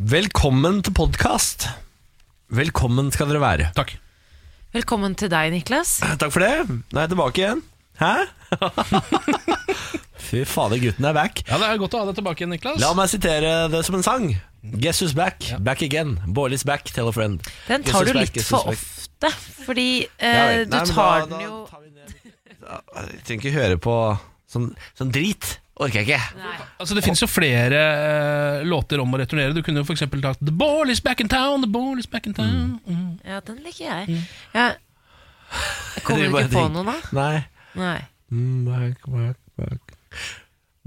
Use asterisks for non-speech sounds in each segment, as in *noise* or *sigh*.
Velkommen til podkast. Velkommen skal dere være. Takk. Velkommen til deg, Niklas. Takk for det. Nå er jeg tilbake igjen. Hæ? Fy fader, gutten er back. Ja, Det er godt å ha deg tilbake igjen, Niklas. La meg sitere det som en sang. Guess who's back? Back again. Bårlis back, tell a friend. Den tar du back, litt for ofte, fordi Ja eh, du Nei, tar da- den da jo tar vi ned. Jeg trenger ikke høre på sånn, sånn drit. Orker jeg ikke. Altså Det finnes jo flere eh, låter om å returnere. Du kunne jo f.eks. tatt The Ball is back in town, The Ball is back in town. Mm. Ja, den liker jeg. Ja. jeg kommer bare ikke på og noen, da. Nei. Nei. Mm, Back, back, back.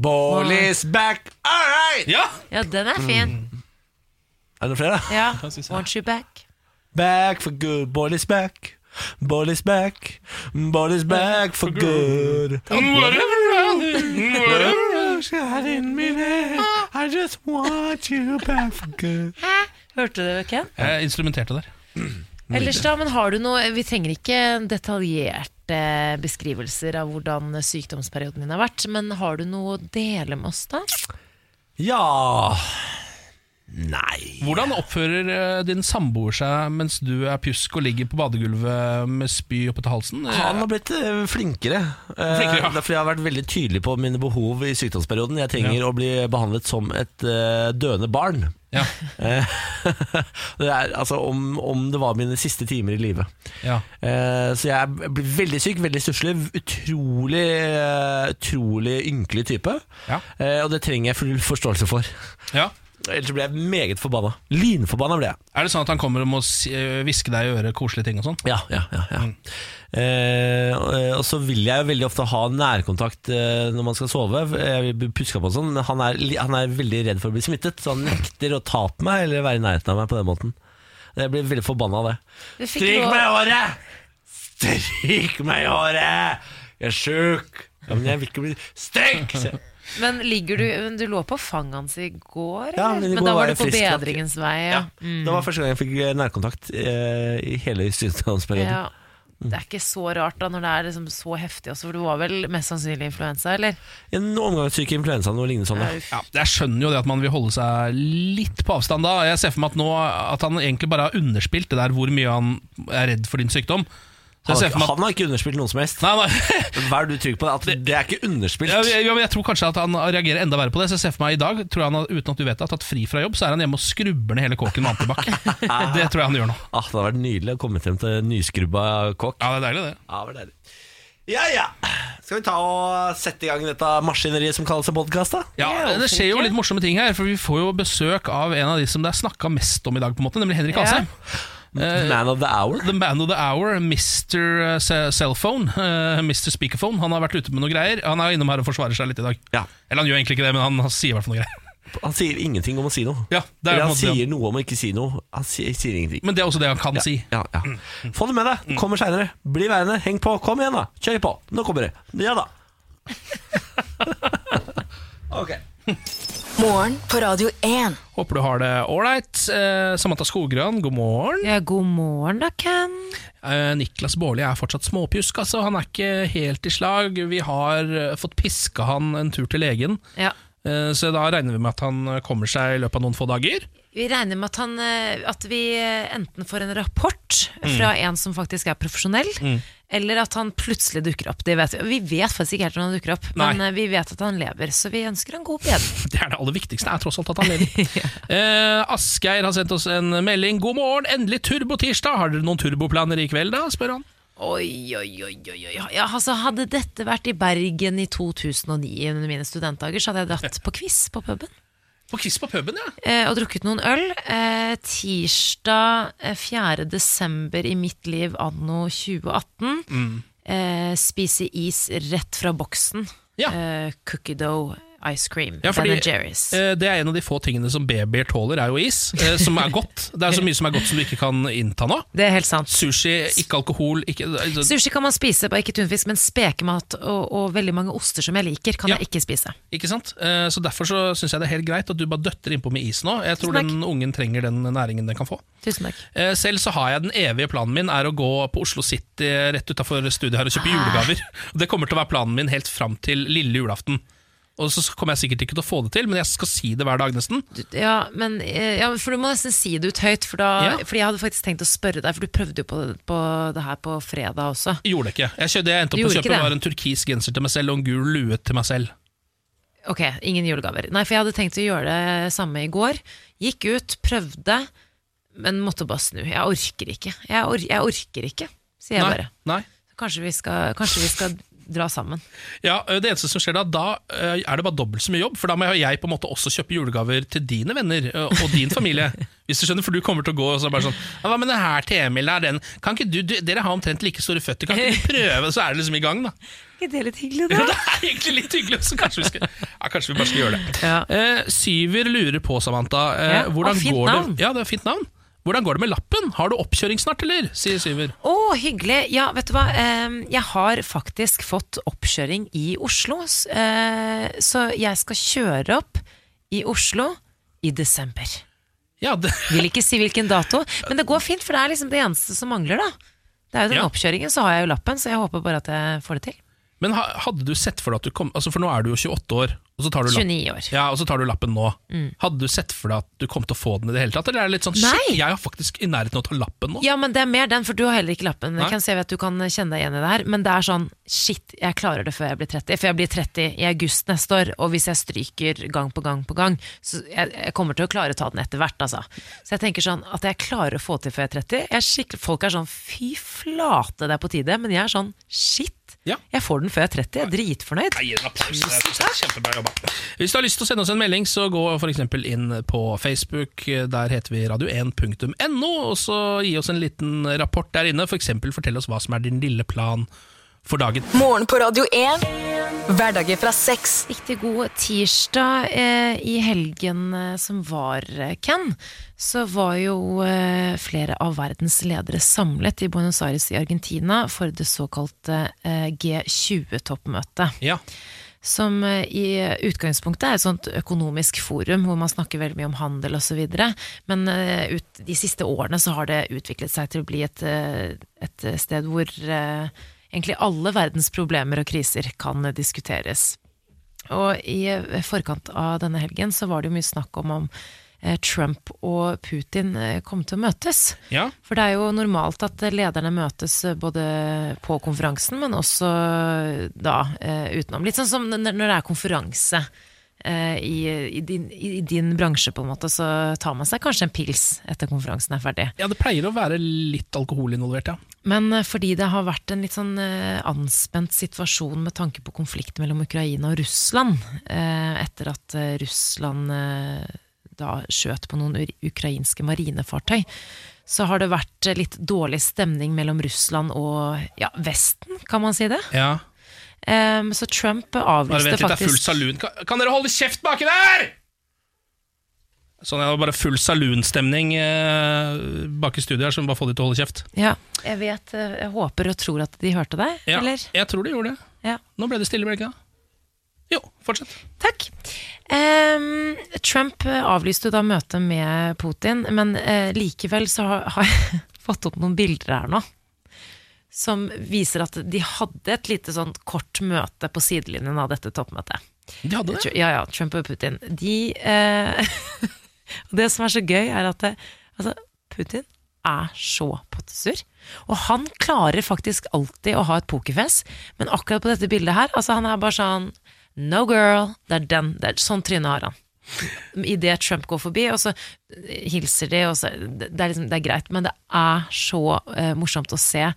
Bårlis back, all right! Ja! Ja, den er fin. Er det noen flere? da? Ja. Want you back? Back for good, ball is back, Bårlis back for good. Shot in my head I just want you back for good. Hørte du, det, Ken? Jeg instrumenterte der. *clears throat* Ellers da, men har du noe Vi trenger ikke detaljerte beskrivelser av hvordan sykdomsperioden din har vært, men har du noe å dele med oss, da? Ja Nei Hvordan oppfører eh, din samboer seg mens du er pjusk og ligger på badegulvet med spy oppe til halsen? Eh, Han har blitt eh, flinkere. Flinkere, ja. Det er fordi jeg har vært veldig tydelig på mine behov i sykdomsperioden. Jeg trenger å bli behandlet som et eh, døende barn. Ja, *laughs* Eh, det er, altså, om, om det var mine siste timer i livet. ja. Eh, så jeg blir veldig syk, veldig stusslig. Utrolig, eh, utrolig ynkelig type. Ja. Eh, og det trenger jeg full forståelse for. ja. Ellers blir jeg meget forbanna. Linforbanna blir jeg. Er det sånn at han kommer og må eh, hviske deg i øret koselige ting og sånn? Ja, ja, ja, ja. Eh, og, og så vil jeg jo veldig ofte ha nærkontakt eh, når man skal sove. Jeg vil bli puska på og sånn, men han er, han er veldig redd for å bli smittet, så han nekter å ta på meg eller være i nærheten av meg på den måten. Jeg blir veldig forbanna av det. Stryk meg i håret! Stryk meg i håret! Jeg er sjuk! Ja, men jeg vil ikke bli Stryk! Men ligger du men Du lå på fanget hans i går, Ja, men i men da var du på frisk bedringens vei, Ja, ja. Det var første gang jeg fikk eh, nærkontakt eh, i hele sykdomsperioden. Ja. Det er ikke så rart da når det er liksom så heftig også, for du var vel mest sannsynlig influensa, eller? En omgangssyk influensa noe lignende sånn. Ja, Jeg skjønner jo det at man vil holde seg litt på avstand da. Jeg ser for meg at nå At han egentlig bare har underspilt det der hvor mye han er redd for din sykdom. Så Han, ser har, for meg ikke- at han har ikke underspilt noen som helst. Nei, nei. *laughs* Vær du trygg på det, at det er ikke underspilt. Ja, jeg, jeg, tror kanskje at han reagerer enda verre på det. Så jeg ser for meg I dag tror jeg han har, uten at du vet det, har tatt fri fra jobb, så er han hjemme og skrubber ned hele kåken med antibac. *laughs* det tror jeg han gjør nå. Ah, det hadde vært nydelig å komme frem til nyskrubba kåk. Ja, det er deilig, det. Ja, det var deilig. Ja, ja. Skal vi ta og sette i gang dette maskineriet som kalles en podkast? Ja, Det skjer jo litt morsomme ting her, for vi får jo besøk av en av de som det er snakka mest om i dag, på en måte, nemlig Henrik Ja. Eh, Man of the hour. The man of the hour, Mr. Cellphone, eh, Mr. Speakerphone. Han har vært ute med noe greier. Han er innom her og forsvarer seg litt i dag. Ja. Eller han gjør egentlig ikke det, men han, han sier i hvert fall noe greier. Han sier ingenting om å si noe. Ja, det er Eller han sier noe om å ikke si noe. Han sier, sier ingenting. Men det er også det han kan si. Ja, ja. Få det med deg. Kommer seinere. Bli værende. Heng på. Kom igjen, da. Kjør på. Nå kommer det. Ja da. *laughs* ok. *laughs* Morgen på Radio 1. Håper du har det ålreit. Eh, Samantha Skogran, god morgen. Ja, god morgen da, Ken. Eh, Niklas Baarli er fortsatt småpjusk, altså. Han er ikke helt i slag. Vi har eh, fått piska han en tur til legen, Ja. eh, så da regner vi med at han eh, kommer seg i løpet av noen få dager. Vi regner med at, han, eh, at vi eh, enten får en rapport fra en som faktisk er profesjonell, eller at han plutselig dukker opp. Det vet vi. vi vet faktisk ikke helt når han dukker opp, men Nei. men vi vet at han lever, så vi ønsker han god bedring. *laughs* Det er det aller viktigste, er tross alt at han lever. *laughs* eh, Asgeir har sendt oss en melding. God morgen, endelig turbotirsdag. Har dere noen turboplaner i kveld, da? spør han. Oi, oi, oi, oi. Ja, altså, hadde dette vært i Bergen i 2009 under mine studentdager, så hadde jeg dratt *laughs* på quiz på puben. På quiz på puben, ja. eh, og drukket noen øl. Eh, tirsdag eh, 4. desember i mitt liv anno 2018. Mm. Eh, spise is rett fra boksen. Ja. Eh, cookie dough ice cream. Ja, fordi, Ben Jerry's. eh, det er en av de få tingene som babyer tåler, er jo is. Eh, som er godt. *laughs* Det er så mye som er godt som du ikke kan innta nå. det er helt sant. Sushi, ikke alkohol ikke, altså, Sushi kan man spise, bare ikke tunfisk, men spekemat og, og veldig mange oster som jeg liker, kan Ja. jeg ikke spise. ikke sant? Eh, Så Derfor så syns jeg det er helt greit at du bare døtter innpå med is nå. Jeg tror den ungen trenger den næringen den kan få. Tusen takk. Selv så har jeg den evige planen min er å gå på Oslo City rett utafor studiet her og kjøpe julegaver. Det kommer til å være planen min helt fram til lille julaften. Og så kommer jeg sikkert ikke til å få det til, men jeg skal si det hver dag nesten. Ja, men, eh, ja, for du må nesten si det ut høyt, for da, Ja. fordi jeg hadde faktisk tenkt å spørre deg, for du prøvde jo på, på det her på fredag også. Gjorde det ikke. Jeg kjøpte, det jeg endte opp å kjøpe var en turkis genser til meg selv og en gul lue til meg selv. Ok, ingen julegaver. Nei, for jeg hadde tenkt å gjøre det samme i går. Gikk ut, prøvde, men måtte bare snu. Jeg orker ikke. Jeg, or jeg orker ikke, sier jeg Nei, bare. nei. Kanskje vi, skal, kanskje vi skal dra sammen. Ja, Det eneste som skjer da, da er det bare dobbelt så mye jobb. For da må jeg på en måte også kjøpe julegaver til dine venner og din *laughs* familie. Hvis du skjønner, For du kommer til å gå og så er bare sånn «Ja, Hva med den her til Emil? Er den, kan ikke du, du, Dere har omtrent like store føtter, kan ikke du prøve? Så er det liksom i gang, da. *laughs* ikke det litt hyggelig, Ja, det er egentlig litt hyggelig, så kanskje vi, skal, ja, kanskje vi bare skal gjøre det. Ja. Uh, Syver lurer på, Samantha. uh, Ja, hvordan og fint går navn. Det? Ja, det er fint navn. Hvordan går det med lappen? Har du oppkjøring snart, eller? sier Syver. Å, hyggelig. Ja, vet du hva. Jeg har faktisk fått oppkjøring i Oslo. eh, Så jeg skal kjøre opp i Oslo i desember. Ja, det, Vil ikke si hvilken dato, men det går fint, for det er liksom det eneste som mangler, da. Det er jo den Ja. oppkjøringen, så har jeg jo lappen, så jeg håper bare at jeg får det til. Men hadde du sett for deg at du kom Altså, For nå er du jo 28 år, og så tar du lappen. 29 år. Ja, og så tar du lappen nå. Hadde du sett for deg at du kom til å få den i det hele tatt? Eller er det litt sånn Nei. shit, jeg er faktisk i nærheten av å ta lappen nå? Ja, men det er mer den, for du har heller ikke lappen. Nei. Jeg kan se at du kan kjenne deg igjen i det her, men det er sånn shit, jeg klarer det før jeg blir 30. For jeg blir 30 i august neste år, og hvis jeg stryker gang på gang på gang, så jeg, jeg kommer til å klare å ta den etter hvert, altså. Så jeg tenker sånn at jeg klarer å få til før jeg er 30. Jeg er folk er sånn fy flate, det er på tide, men jeg er sånn shit, Ja. jeg får den før jeg er 30. Jeg er dritfornøyd. Jeg gir en applaus. Det er Kjempebra jobba. Hvis du har lyst til å sende oss en melding, så gå for eksempel inn på Facebook. Der heter vi radio1.no, og så gi oss en liten rapport der inne. For eksempel fortell oss hva som er din lille plan for dagen. Morgen på Radio 1. Hverdager fra sex. Riktig god tirsdag eh, i helgen eh, som var, eh, Ken. Så var jo eh, flere av verdens ledere samlet i Buenos Aires i Argentina for det såkalte eh, G20-toppmøtet. Ja. Som i utgangspunktet er et sånt økonomisk forum hvor man snakker veldig mye om handel osv. Men ut, de siste årene så har det utviklet seg til å bli et, et sted hvor egentlig alle verdens problemer og kriser kan diskuteres. Og i eh, forkant av denne helgen så var det jo mye snakk om om eh, Trump og Putin eh, kom til å møtes. ja. For det er jo normalt at lederne møtes både på konferansen, men også da utenom. Litt sånn som når det er konferanse i, i, din, i din bransje, på en måte, så tar man seg kanskje en pils etter konferansen er ferdig. ja, det pleier å være litt alkohol involvert, ja. Men eh, fordi det har vært en litt sånn eh, anspent situasjon med tanke på konflikten mellom Ukraina og Russland, eh, etter at Russland da skjøt på noen ukrainske marinefartøy, så har det vært litt dårlig stemning mellom Russland og ja, Vesten, kan man si det? ja. Så Trump Bare avlyste vent litt, det er full faktisk saloon. Kan, kan dere holde kjeft baki der?! Sånn, det var bare full saloonstemning eh, bak i studio her, så vi bare få de til å holde kjeft. Ja, jeg vet, eh, jeg håper og tror at de hørte deg, Ja, eller? jeg tror de gjorde det. Ja. Nå ble det stille, ble det ikke det? Jo, fortsett. Takk. Um, Trump avlyste da møtet med Putin, men uh, likevel så har, har jeg *laughs* fått opp noen bilder her nå. Som viser at de hadde et lite sånn kort møte på sidelinjen av dette toppmøtet. De hadde det. Ja, ja, Trump og Putin. De eh, *laughs* Og det som er så gøy, er at det, altså, Putin er så pottesur. Og han klarer faktisk alltid å ha et pokerfjes, men akkurat på dette bildet her, altså han er bare sånn No girl, det er den. Det er, sånn tryne har han. Idet Trump går forbi, og så hilser de, og så Det er, liksom, det er greit, men det er så uh, morsomt å se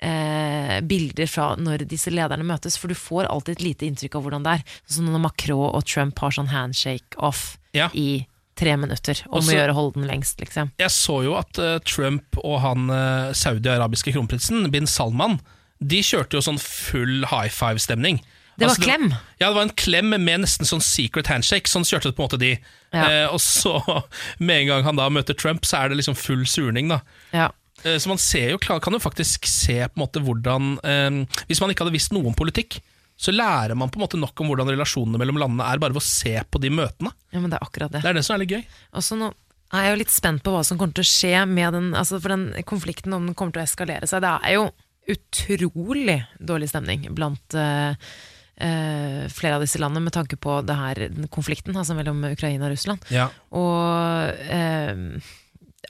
eh, bilder fra når disse lederne møtes, for du får alltid et lite inntrykk av hvordan det er. Sånn når Macron og Trump har sånn handshake off Ja. i tre minutter, om Også- å gjøre holde den lengst, liksom. Jeg så jo at uh, Trump og han uh, saudi-arabiske kronprinsen, bin Salman, de kjørte jo sånn full high five-stemning. Det var Altså, klem. Ja, det var en klem med nesten sånn secret handshake. Sånn kjørte det på en måte de. Ja. Eh, og så, *laughs* med en gang han da møter Trump, så er det liksom full surning, da. Ja. Eh, Så man ser jo, kan jo faktisk se på en måte hvordan eh, Hvis man ikke hadde visst noe om politikk, så lærer man på en måte nok om hvordan relasjonene mellom landene er, bare ved å se på de møtene. ja, men det er akkurat det. Det er det som er litt gøy. Også nå er jeg jo litt spent på hva som kommer til å skje med den, altså for den konflikten, om den kommer til å eskalere seg. Det er jo utrolig dårlig stemning blant uh, uh, flere av disse landene med tanke på det her, den konflikten altså mellom Ukraina og Russland. Ja. Og eh,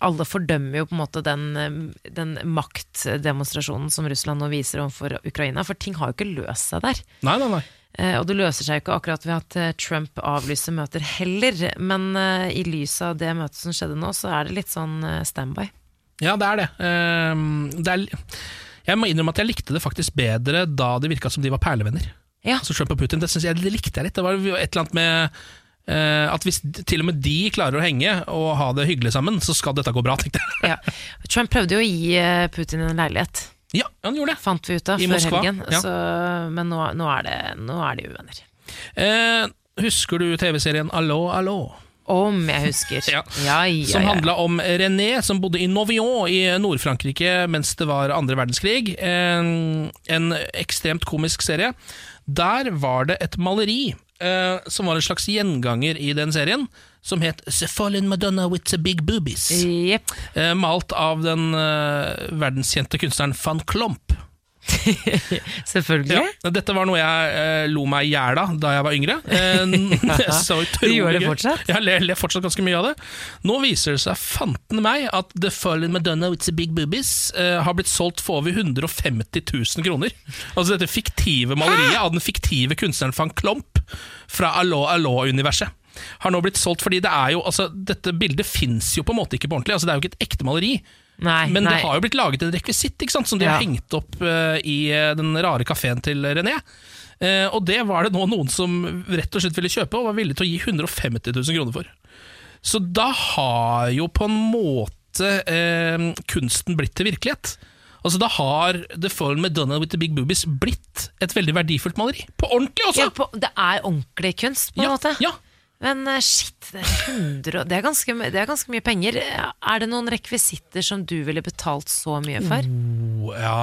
alle fordømmer jo på en måte den, eh, den maktdemonstrasjonen som Russland nå viser overfor Ukraina, for ting har jo ikke løst seg der. Nei, nei, nei. Eh, og det løser seg jo ikke akkurat ved at eh, Trump avlyser møter heller, men i lys av det møtet som skjedde nå, så er det litt sånn standby. Ja, det er det. Ehm, det er, jeg må innrømme at jeg likte det faktisk bedre da det virka som de var perlevenner. Ja. Altså Trump og Putin, det, synes jeg, det likte jeg litt. Det var et eller annet med at hvis til og med de klarer å henge og ha det hyggelig sammen, så skal dette gå bra, tenkte jeg. Ja. Trump prøvde jo å gi eh, Putin en leilighet, Ja, han gjorde det. fant vi ut av I før Moskva, helgen. ja. Så, men nå, nå, er det, nå er de uvenner. Eh, husker du TV-serien Allo, allo? Om jeg husker. *laughs* Ja. ja, ja, Som handla om René, som bodde i Novion i Nord-Frankrike mens det var andre verdenskrig. En, en ekstremt komisk serie. Der var det et maleri eh, som var en slags gjenganger i den serien, som het The Fallen Madonna with the Big Boobies. Yep. Eh, malt av den eh, verdenskjente kunstneren van Klomp. *laughs* Selvfølgelig. Ja, dette var noe jeg eh, lo meg i hjel av da jeg var yngre. Eh, *laughs* utrolig Du gjør det fortsatt? Jeg ler, ler fortsatt ganske mye av det. Nå viser det seg fanten meg at The Fallen Madonna with the Big Boobies eh, har blitt solgt for over 150 000 kroner. Altså dette fiktive maleriet av den fiktive kunstneren van Klomp fra Allo Allo-universet. Har nå blitt solgt fordi det er jo altså, Dette bildet fins jo på en måte ikke på ordentlig. Altså, det er jo ikke et ekte maleri. Nei, Men nei. det har jo blitt laget en rekvisitt ikke sant, som de Ja. har hengt opp uh, i eh, den rare kafeen til René. Uh, og det var det nå noen som rett og slett ville kjøpe, og var villig til å gi 150 000 kroner for. Så da har jo på en måte uh, kunsten blitt til virkelighet. Altså Da har The Fall Madonna with the Big Boobies blitt et veldig verdifullt maleri. På ordentlig også! ja, på, Det er ordentlig kunst, på en ja, måte. ja. Men eh, shit, det er, 100, det, er ganske, det er ganske mye penger. Er det noen rekvisitter som du ville betalt så mye for? Oh, ja?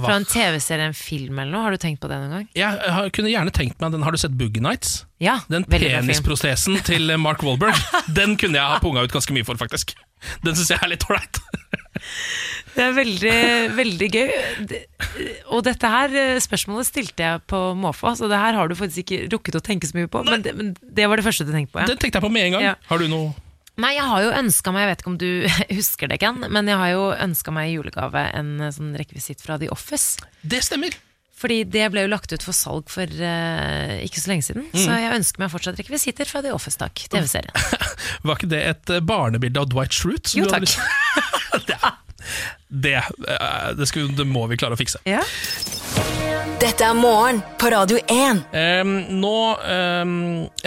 Fra en TV-serie, en film eller noe? Har du tenkt på det noen gang? Jeg har, kunne gjerne tenkt meg den. Har du sett Boogie Nights? Ja, Den veldig penisprosesen til Mark Wahlberg, den kunne jeg ha punga ut ganske mye for, faktisk. Den syns jeg er litt ålreit. *laughs* Det er veldig, veldig gøy. Og dette her eh, spørsmålet stilte jeg på måfå, så det her har du faktisk ikke rukket å tenke så mye på. Men det, men det var det første du tenkte på, ja. Det tenkte jeg på med en gang. Ja. Har du noe Nei, jeg har jo ønska meg, jeg vet ikke om du *laughs* husker det, Ken, men jeg har jo ønska meg i julegave en eh, sånn rekvisitt fra The Office. Det stemmer! Fordi det ble jo lagt ut for salg for uh, ikke så lenge siden. Mm. Så jeg ønsker meg fortsatt rekvisitter fra The Office, takk. TV-serien. *laughs* Var ikke det et barnebilde av Dwight Schrute? som Jo, takk. Det, eh, det, skulle, det må vi klare å fikse. Ja. Dette er morgen på Radio 1. Ehm, nå ehm,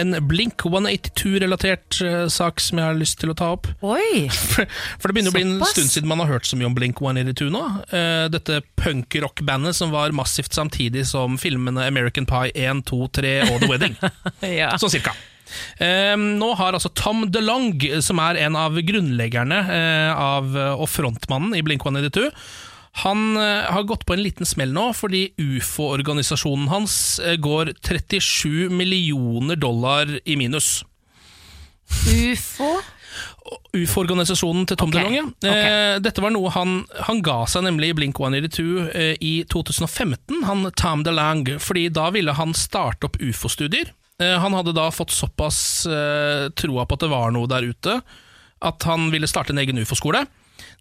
en Blink 182-relatert eh, sak som jeg har lyst til å ta opp. Oi! For, for det begynner å bli en stund siden man har hørt så mye om Blink 182 nå. Eh, dette punkrock-bandet som var massivt samtidig som filmene American Pie 1, 2, 3 og The Wedding. *laughs* Ja. Sånn cirka. Eh, nå har altså Tom DeLonge, som er en av grunnleggerne eh, av, og frontmannen i Blink 182, han eh, har gått på en liten smell nå fordi ufo-organisasjonen hans eh, går 37 millioner dollar i minus. Ufo? UFO-organisasjonen til Tom okay. DeLonge. Okay. dette var noe han, han ga seg nemlig i Blink 182 eh, i 2015, han Tom DeLonge, fordi da ville han starte opp ufo-studier. Eh, han hadde da fått såpass eh, troa på at det var noe der ute, at han ville starte en egen ufo-skole.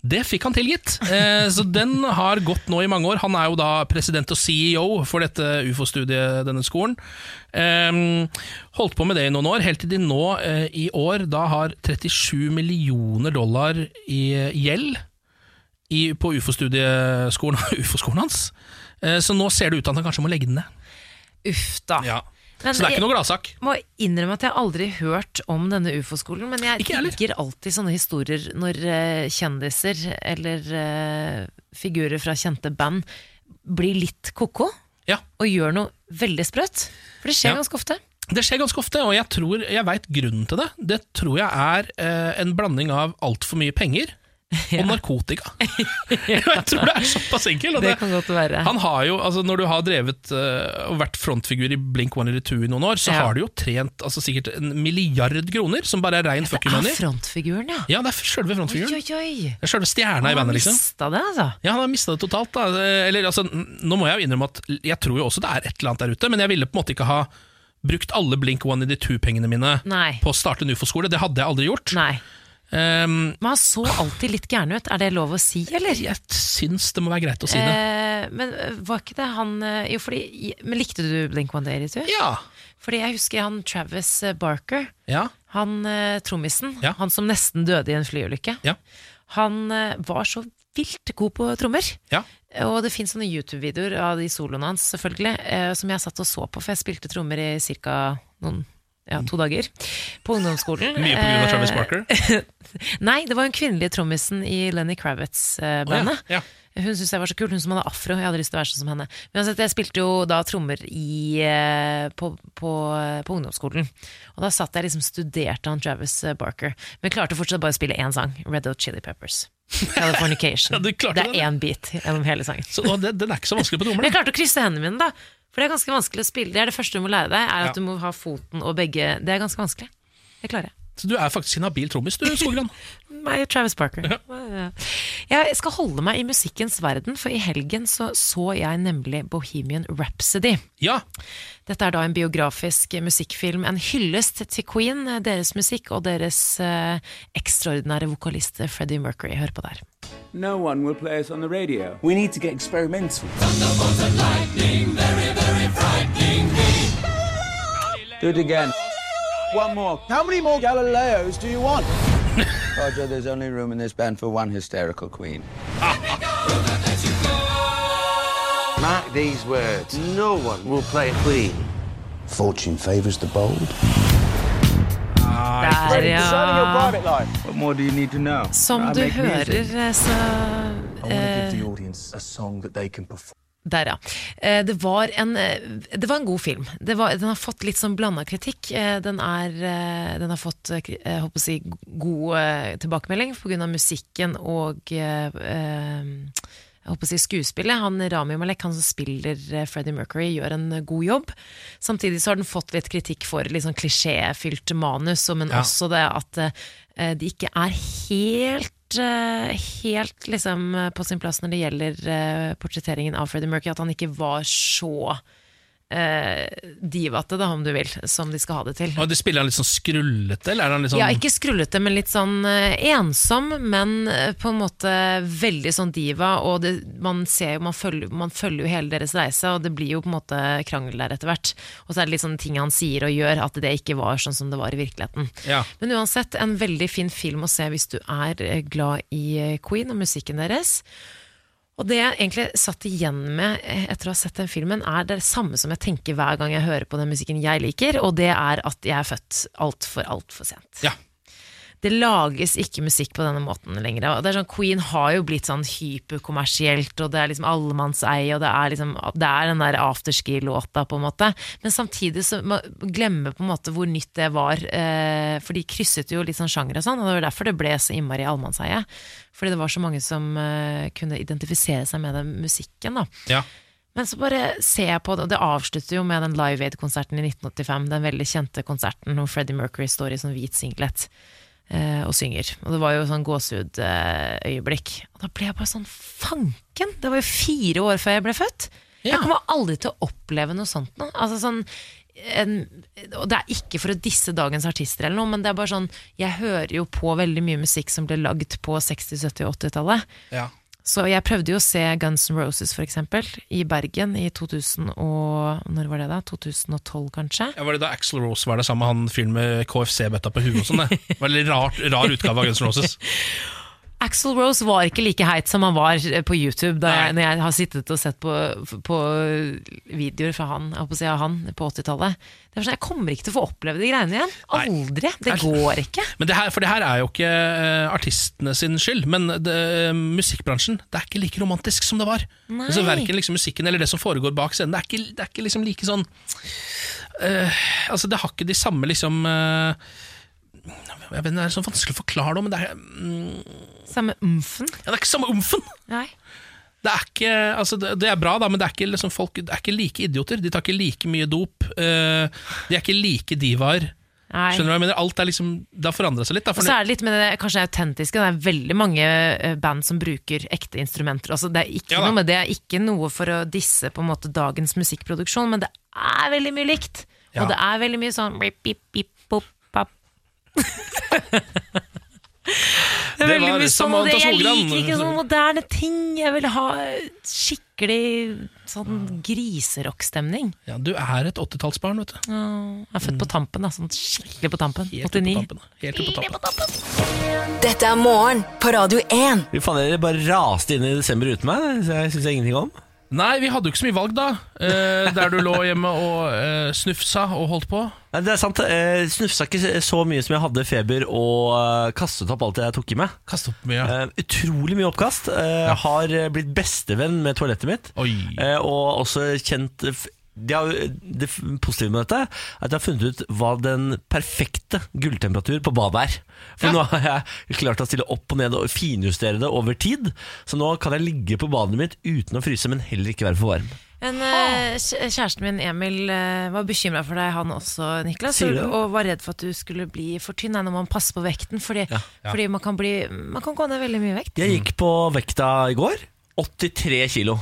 Det fikk han tilgitt, eh, så den har gått nå i mange år. Han er jo da president og CEO for dette ufo-studiet, denne skolen. Eh, holdt på med det i noen år, helt til de nå i år da har 37 millioner dollar i gjeld på ufo-studieskolen UFO-skolen *laughs* hans. Så nå ser det ut til at han kanskje må legge den ned. Uff da. Men Så det er ikke noe gladsak. Jeg må innrømme at jeg aldri har hørt om denne ufo-skolen, men jeg liker alltid sånne historier når eh, kjendiser eller uh, figurer fra kjente band blir litt ko-ko Ja. og gjør noe veldig sprøtt. For det skjer Ja. ganske ofte. Det skjer ganske ofte, og jeg tror jeg veit grunnen til det. Det tror jeg er uh, en blanding av altfor mye penger *laughs* og narkotika. *laughs* jeg tror det er såpass enkelt. Det kan godt være. Han har jo, altså Når du har drevet øh, og vært frontfigur i Blink 182 i noen år, så Ja. har du jo trent altså, sikkert en milliard kroner, som bare er rein fucking fuck you er frontfiguren, ja. Ja, det er selve frontfiguren. oi, oi. Det er selve stjerna i Han har bandet, liksom. mista det, altså. Ja, han har mista det totalt. Da. Eller, altså, nå må jeg jo innrømme at jeg tror jo også det er et eller annet der ute, men jeg ville på en måte ikke ha brukt alle Blink 182-pengene mine Nei. på å starte en ufo-skole. Det hadde jeg aldri gjort. Nei. Ehm, Men han så alltid litt gæren ut, er det lov å si, eller? jeg syns det må være greit å si det. Eh, men eh, var ikke det han eh, Jo, fordi Men likte du Blink 182? Ja. Fordi jeg husker han Travis eh, Barker. ja. Han trommisen, Ja. han som nesten døde i en flyulykke. Ja. Han var så vilt god på trommer. Ja. Og det fins sånne YouTube-videoer av de soloene hans, selvfølgelig, som jeg satt og så på, for jeg spilte trommer i ca. noen ja, to dager på ungdomsskolen. Mye av Travis Eh, Barker. *laughs* Nei, det var hun kvinnelige trommisen i Lenny Kravitz-bandet. Oh, ja. Ja. Hun syntes jeg var så kul, hun som hadde afro. Jeg hadde lyst til å være sånn som henne. Men jeg spilte jo da trommer i, eh, på, på, på ungdomsskolen. Og da satt jeg liksom studerte han Travis eh, Barker. Men klarte fortsatt bare å spille én sang. Red Hot Chili Peppers. Californication. *laughs* Ja, det er én bit gjennom hele sangen. Så, den er ikke så vanskelig på trommer. jeg klarte å krysse hendene mine, da. For det er ganske vanskelig å spille. Det er det første du må lære deg, er at Ja. du må ha foten og begge Det er ganske vanskelig. Det klarer jeg. Så du er faktisk en habil trommis, du, Skogran. Meg og Travis Barker. Jeg skal holde meg i musikkens verden, for i helgen så, så jeg nemlig Bohemian Rhapsody. Ja. Dette er da en biografisk musikkfilm, en hyllest til Queen, deres musikk og deres eh, ekstraordinære vokalist Freddie Mercury. Hør på der. No one will play us on the radio. We need to get experimental. Do it again. One more. How many more Galileos do you want? *laughs* Roger, there's only room in this band for one hysterical queen. Mark these words. No one will play a Queen. Fortune favours the bold. To ja. Som du hører, så I want to eh, give the audience a song that they can perform. Der, ja. Det var en, eh, det var en god film. Det var, den har fått litt sånn blanda kritikk. Eh, Den, er, eh, den har fått jeg håper å si, god tilbakemelding pga. musikken og eh, jeg håper å si skuespillet. Han Rami Malek, han som spiller eh, Freddie Mercury, gjør en eh, god jobb. Samtidig så har den fått litt kritikk for litt sånn klisjéfylt manus, men Ja. også det at uh, de ikke er helt Helt liksom på sin plass når det gjelder portretteringen av Freddie Mercury, at han ikke var så divate, da, om du vil, som de skal ha det til. Og de Spiller han litt sånn skrullete, eller er han litt sånn Ja, ikke skrullete, men litt sånn eh, ensom, men eh, på en måte veldig sånn diva. Og det, man ser jo, man følger, man følger jo hele deres reise, og det blir jo på en måte krangel der etter hvert. Og så er det litt sånne ting han sier og gjør, at det ikke var sånn som det var i virkeligheten. Ja. Men uansett, en veldig fin film å se hvis du er eh, glad i eh, Queen og musikken deres. Og det jeg egentlig satt igjen med etter å ha sett den filmen, er det samme som jeg tenker hver gang jeg hører på den musikken jeg liker, og det er at jeg er født altfor, altfor sent. Ja. Det lages ikke musikk på denne måten lenger. Det er sånn, Queen har jo blitt sånn hyperkommersielt, og det er liksom allemannseie, og det er, liksom, det er den der afterski-låta, på en måte. Men samtidig så man glemmer på en måte hvor nytt det var, eh, for de krysset jo litt sånn sjanger og sånn, og det var derfor det ble så innmari allemannseie. Fordi det var så mange som eh, kunne identifisere seg med den musikken, da. Ja. Men så bare ser jeg på det, og det avslutter jo med den Live Aid-konserten i 1985, den veldig kjente konserten hvor Freddie Mercury står i sånn hvit singlet og synger. Og det var jo sånn gåsehudøyeblikk. Og da ble jeg bare sånn fanken! Det var jo fire år før jeg ble født! Ja. Jeg kommer aldri til å oppleve noe sånt nå. Altså sånn en, og det er ikke for å disse dagens artister, eller noe, men det er bare sånn Jeg hører jo på veldig mye musikk som ble lagd på 60-, 70- og 80-tallet. Ja. Så jeg prøvde jo å se Guns N' Roses for eksempel, i Bergen i 2000 og Når var det da? 2012 kanskje? Ja, var det da Axl Rose var det samme han fyren med KFC-bøtta på huet og sånn? det? Det var en rar, rar utgave av Guns N' Roses. *laughs* Axl Rose var ikke like heit som han var på YouTube, da jeg, når jeg har sittet og sett på, på videoer fra han, på, han på 80-tallet. Sånn, Jeg kommer ikke til å få oppleve de greiene igjen. Nei. Aldri! Det går ikke. Men det her, for det her er jo ikke eh, artistene sin skyld, men det, musikkbransjen det er ikke like romantisk som det var. Nei. Altså, verken liksom musikken eller det som foregår bak scenen. Det er ikke, det er ikke liksom like sånn uh, Altså, det har ikke de samme liksom uh, Jeg vet, Det er sånn vanskelig å forklare det, men det er, mm, Samme umfen. ja, det er ikke samme umfen! Nei. Det er ikke, altså det, det er bra, da, men det er, ikke, liksom, folk, det er ikke like idioter. De tar ikke like mye dop. Uh, de er ikke like divaer. Nei. Skjønner du hva jeg mener? Alt er liksom, Det har forandra seg litt. Og så er det litt med det kanskje autentiske. Det er veldig mange eh, band som bruker ekte instrumenter. Altså, det, er ikke Ja noe med, det er ikke noe for å disse på en måte dagens musikkproduksjon, men det er veldig mye likt. Ja. Og det er veldig mye sånn bip. *laughs* Det er veldig mye sånn, det, jeg liker ikke sånne moderne ting. Jeg vil ha skikkelig sånn griserockstemning. ja, du er et 80-tallsbarn, vet du. Jeg er født på tampen, da, sånn skikkelig på tampen. Helt ut på 89. tampen. Helt på tampen. Dette er morgen på Radio 1. Fy faen, dere bare raste inn i desember uten meg. Så jeg syns jeg ingenting om. Nei, vi hadde jo ikke så mye valg da. eh, der du lå hjemme og eh, snufsa og holdt på. Nei, det er sant. Jeg snufsa ikke så mye som jeg hadde feber, og eh, kastet opp alt jeg tok i meg. Kaste opp mye. Eh, utrolig mye oppkast. Eh, Har eh, blitt bestevenn med toalettet mitt. Oi. Eh, og også kjent f- de har, Det positive med dette er at jeg har funnet ut hva den perfekte gulltemperatur på badet er. For Ja. nå har jeg klart å stille opp og ned og finjustere det over tid. Så nå kan jeg ligge på badet mitt uten å fryse, men heller ikke være for varm. Men eh, kjæresten min Emil eh, var bekymra for deg, han også, Niklas. Og var redd for at du skulle bli for tynn nei, når man passer på vekten. Fordi, fordi man, kan bli, man kan gå ned veldig mye vekt. Jeg gikk på vekta i går. 83 kilo.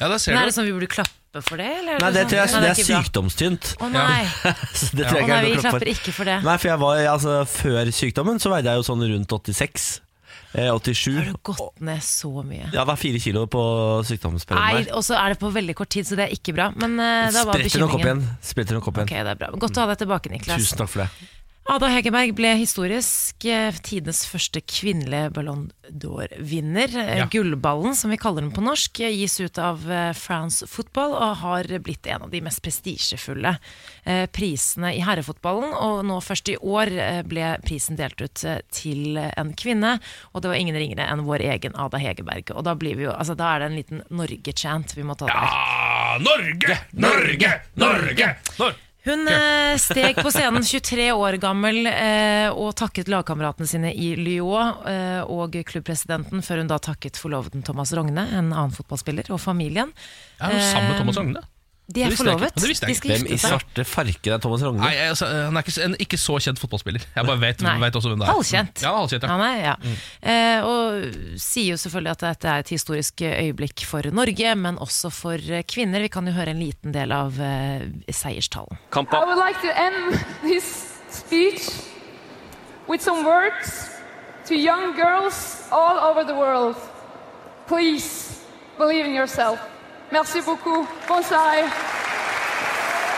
Ja, der ser Men er det sånn vi burde klappe for det? Eller er Nei, det sånn- tror jeg det er sykdomstynt. Å nei, *laughs* Så det tror jeg ikke nei er vi noe klapp klapper for. ikke for det. Nei, for jeg var, altså, Før sykdommen så veide jeg jo sånn rundt 86. Eh, 87. Har du gått ned så mye? Ja, det er fire kilo på sykdomsperioden Nei, her. og så er det på veldig kort tid, så det er ikke bra. Men eh, det var Spretter nok opp bekymringen igjen. Spretter nok opp Ok, igjen. det er bra. Godt å ha deg tilbake, Niklas. Tusen takk for det. Ada Hegerberg ble historisk eh, tidenes første kvinnelige Ballon d'Or-vinner. Eh, Ja. Gullballen, som vi kaller den på norsk, eh, gis ut av France Football og har blitt en av de mest prestisjefulle prisene i herrefotballen. Og nå først i år ble prisen delt ut til en kvinne, og det var ingen ringere enn vår egen Ada Hegerberg. Og da, blir vi jo, altså, da er det en liten Norge-chant vi må ta der. Ja, Norge, Norge, Norge! Norge. Hun eh, steg på scenen *laughs* 23 år gammel eh, og takket lagkameratene sine i Lyon eh, og klubbpresidenten, før hun da takket forloveden Thomas Rogne, en annen fotballspiller, og familien. Er hun sammen med Thomas Rogne? De er forlovet. Det visste jeg seg ikke. Hvem i svarte farken er Thomas Rogne? Nei, altså, Han er ikke, en ikke så kjent fotballspiller. Jeg bare vet, vet også hvem det er. Halvkjent. Ja, halvkjent, ja. Han er, ja. Eh, og sier jo selvfølgelig at dette er et historisk øyeblikk for Norge, men også for kvinner. Vi kan jo høre en liten del av eh, seierstalen. I would like to end this speech with some words to young girls all over the world. Please believe in yourself. Merci beaucoup. Soirée.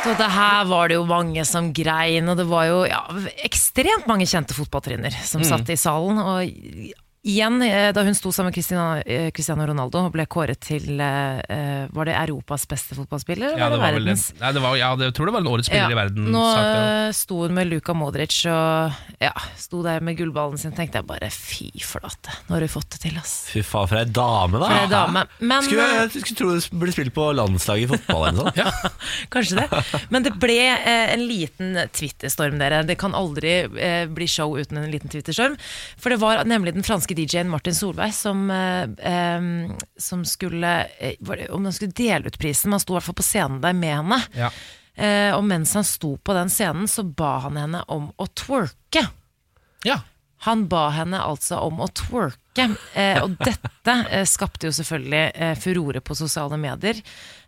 Så det her var det jo mange som grein, og det var jo ja, ekstremt mange kjente fotballtrenere som satt i salen. Og igjen, eh, da hun sto sammen med Cristiano, eh, Cristiano Ronaldo og ble kåret til eh, Var det Europas beste fotballspiller? Ja, det var vel, verdens? nei, det var, ja, det, jeg tror det var en årets spiller i verden. Nå sagt, sto hun med Luka Modric og ja, sto der med gullballen sin. Tenkte jeg bare fy flate, nå har du fått det til, ass. Fy faen, for ei dame, da! For ei dame. Men Skulle, jeg skulle tro det ble spilt på landslaget i fotball eller noe sånt. *laughs* *laughs* Kanskje det. Men det ble eh, en liten Twitter-storm, dere. Det kan aldri eh, bli show uten en liten Twitter-storm. For det var nemlig den franske DJ-en Martin Solveig som, eh, som skulle eh, det, Om han skulle dele ut prisen, Han sto i hvert fall på scenen der med henne. Ja. Eh, og mens han sto på den scenen, så ba han henne om å twerke. Ja. Han ba henne altså om å twerke, eh, og dette eh, skapte jo selvfølgelig eh, furore på sosiale medier.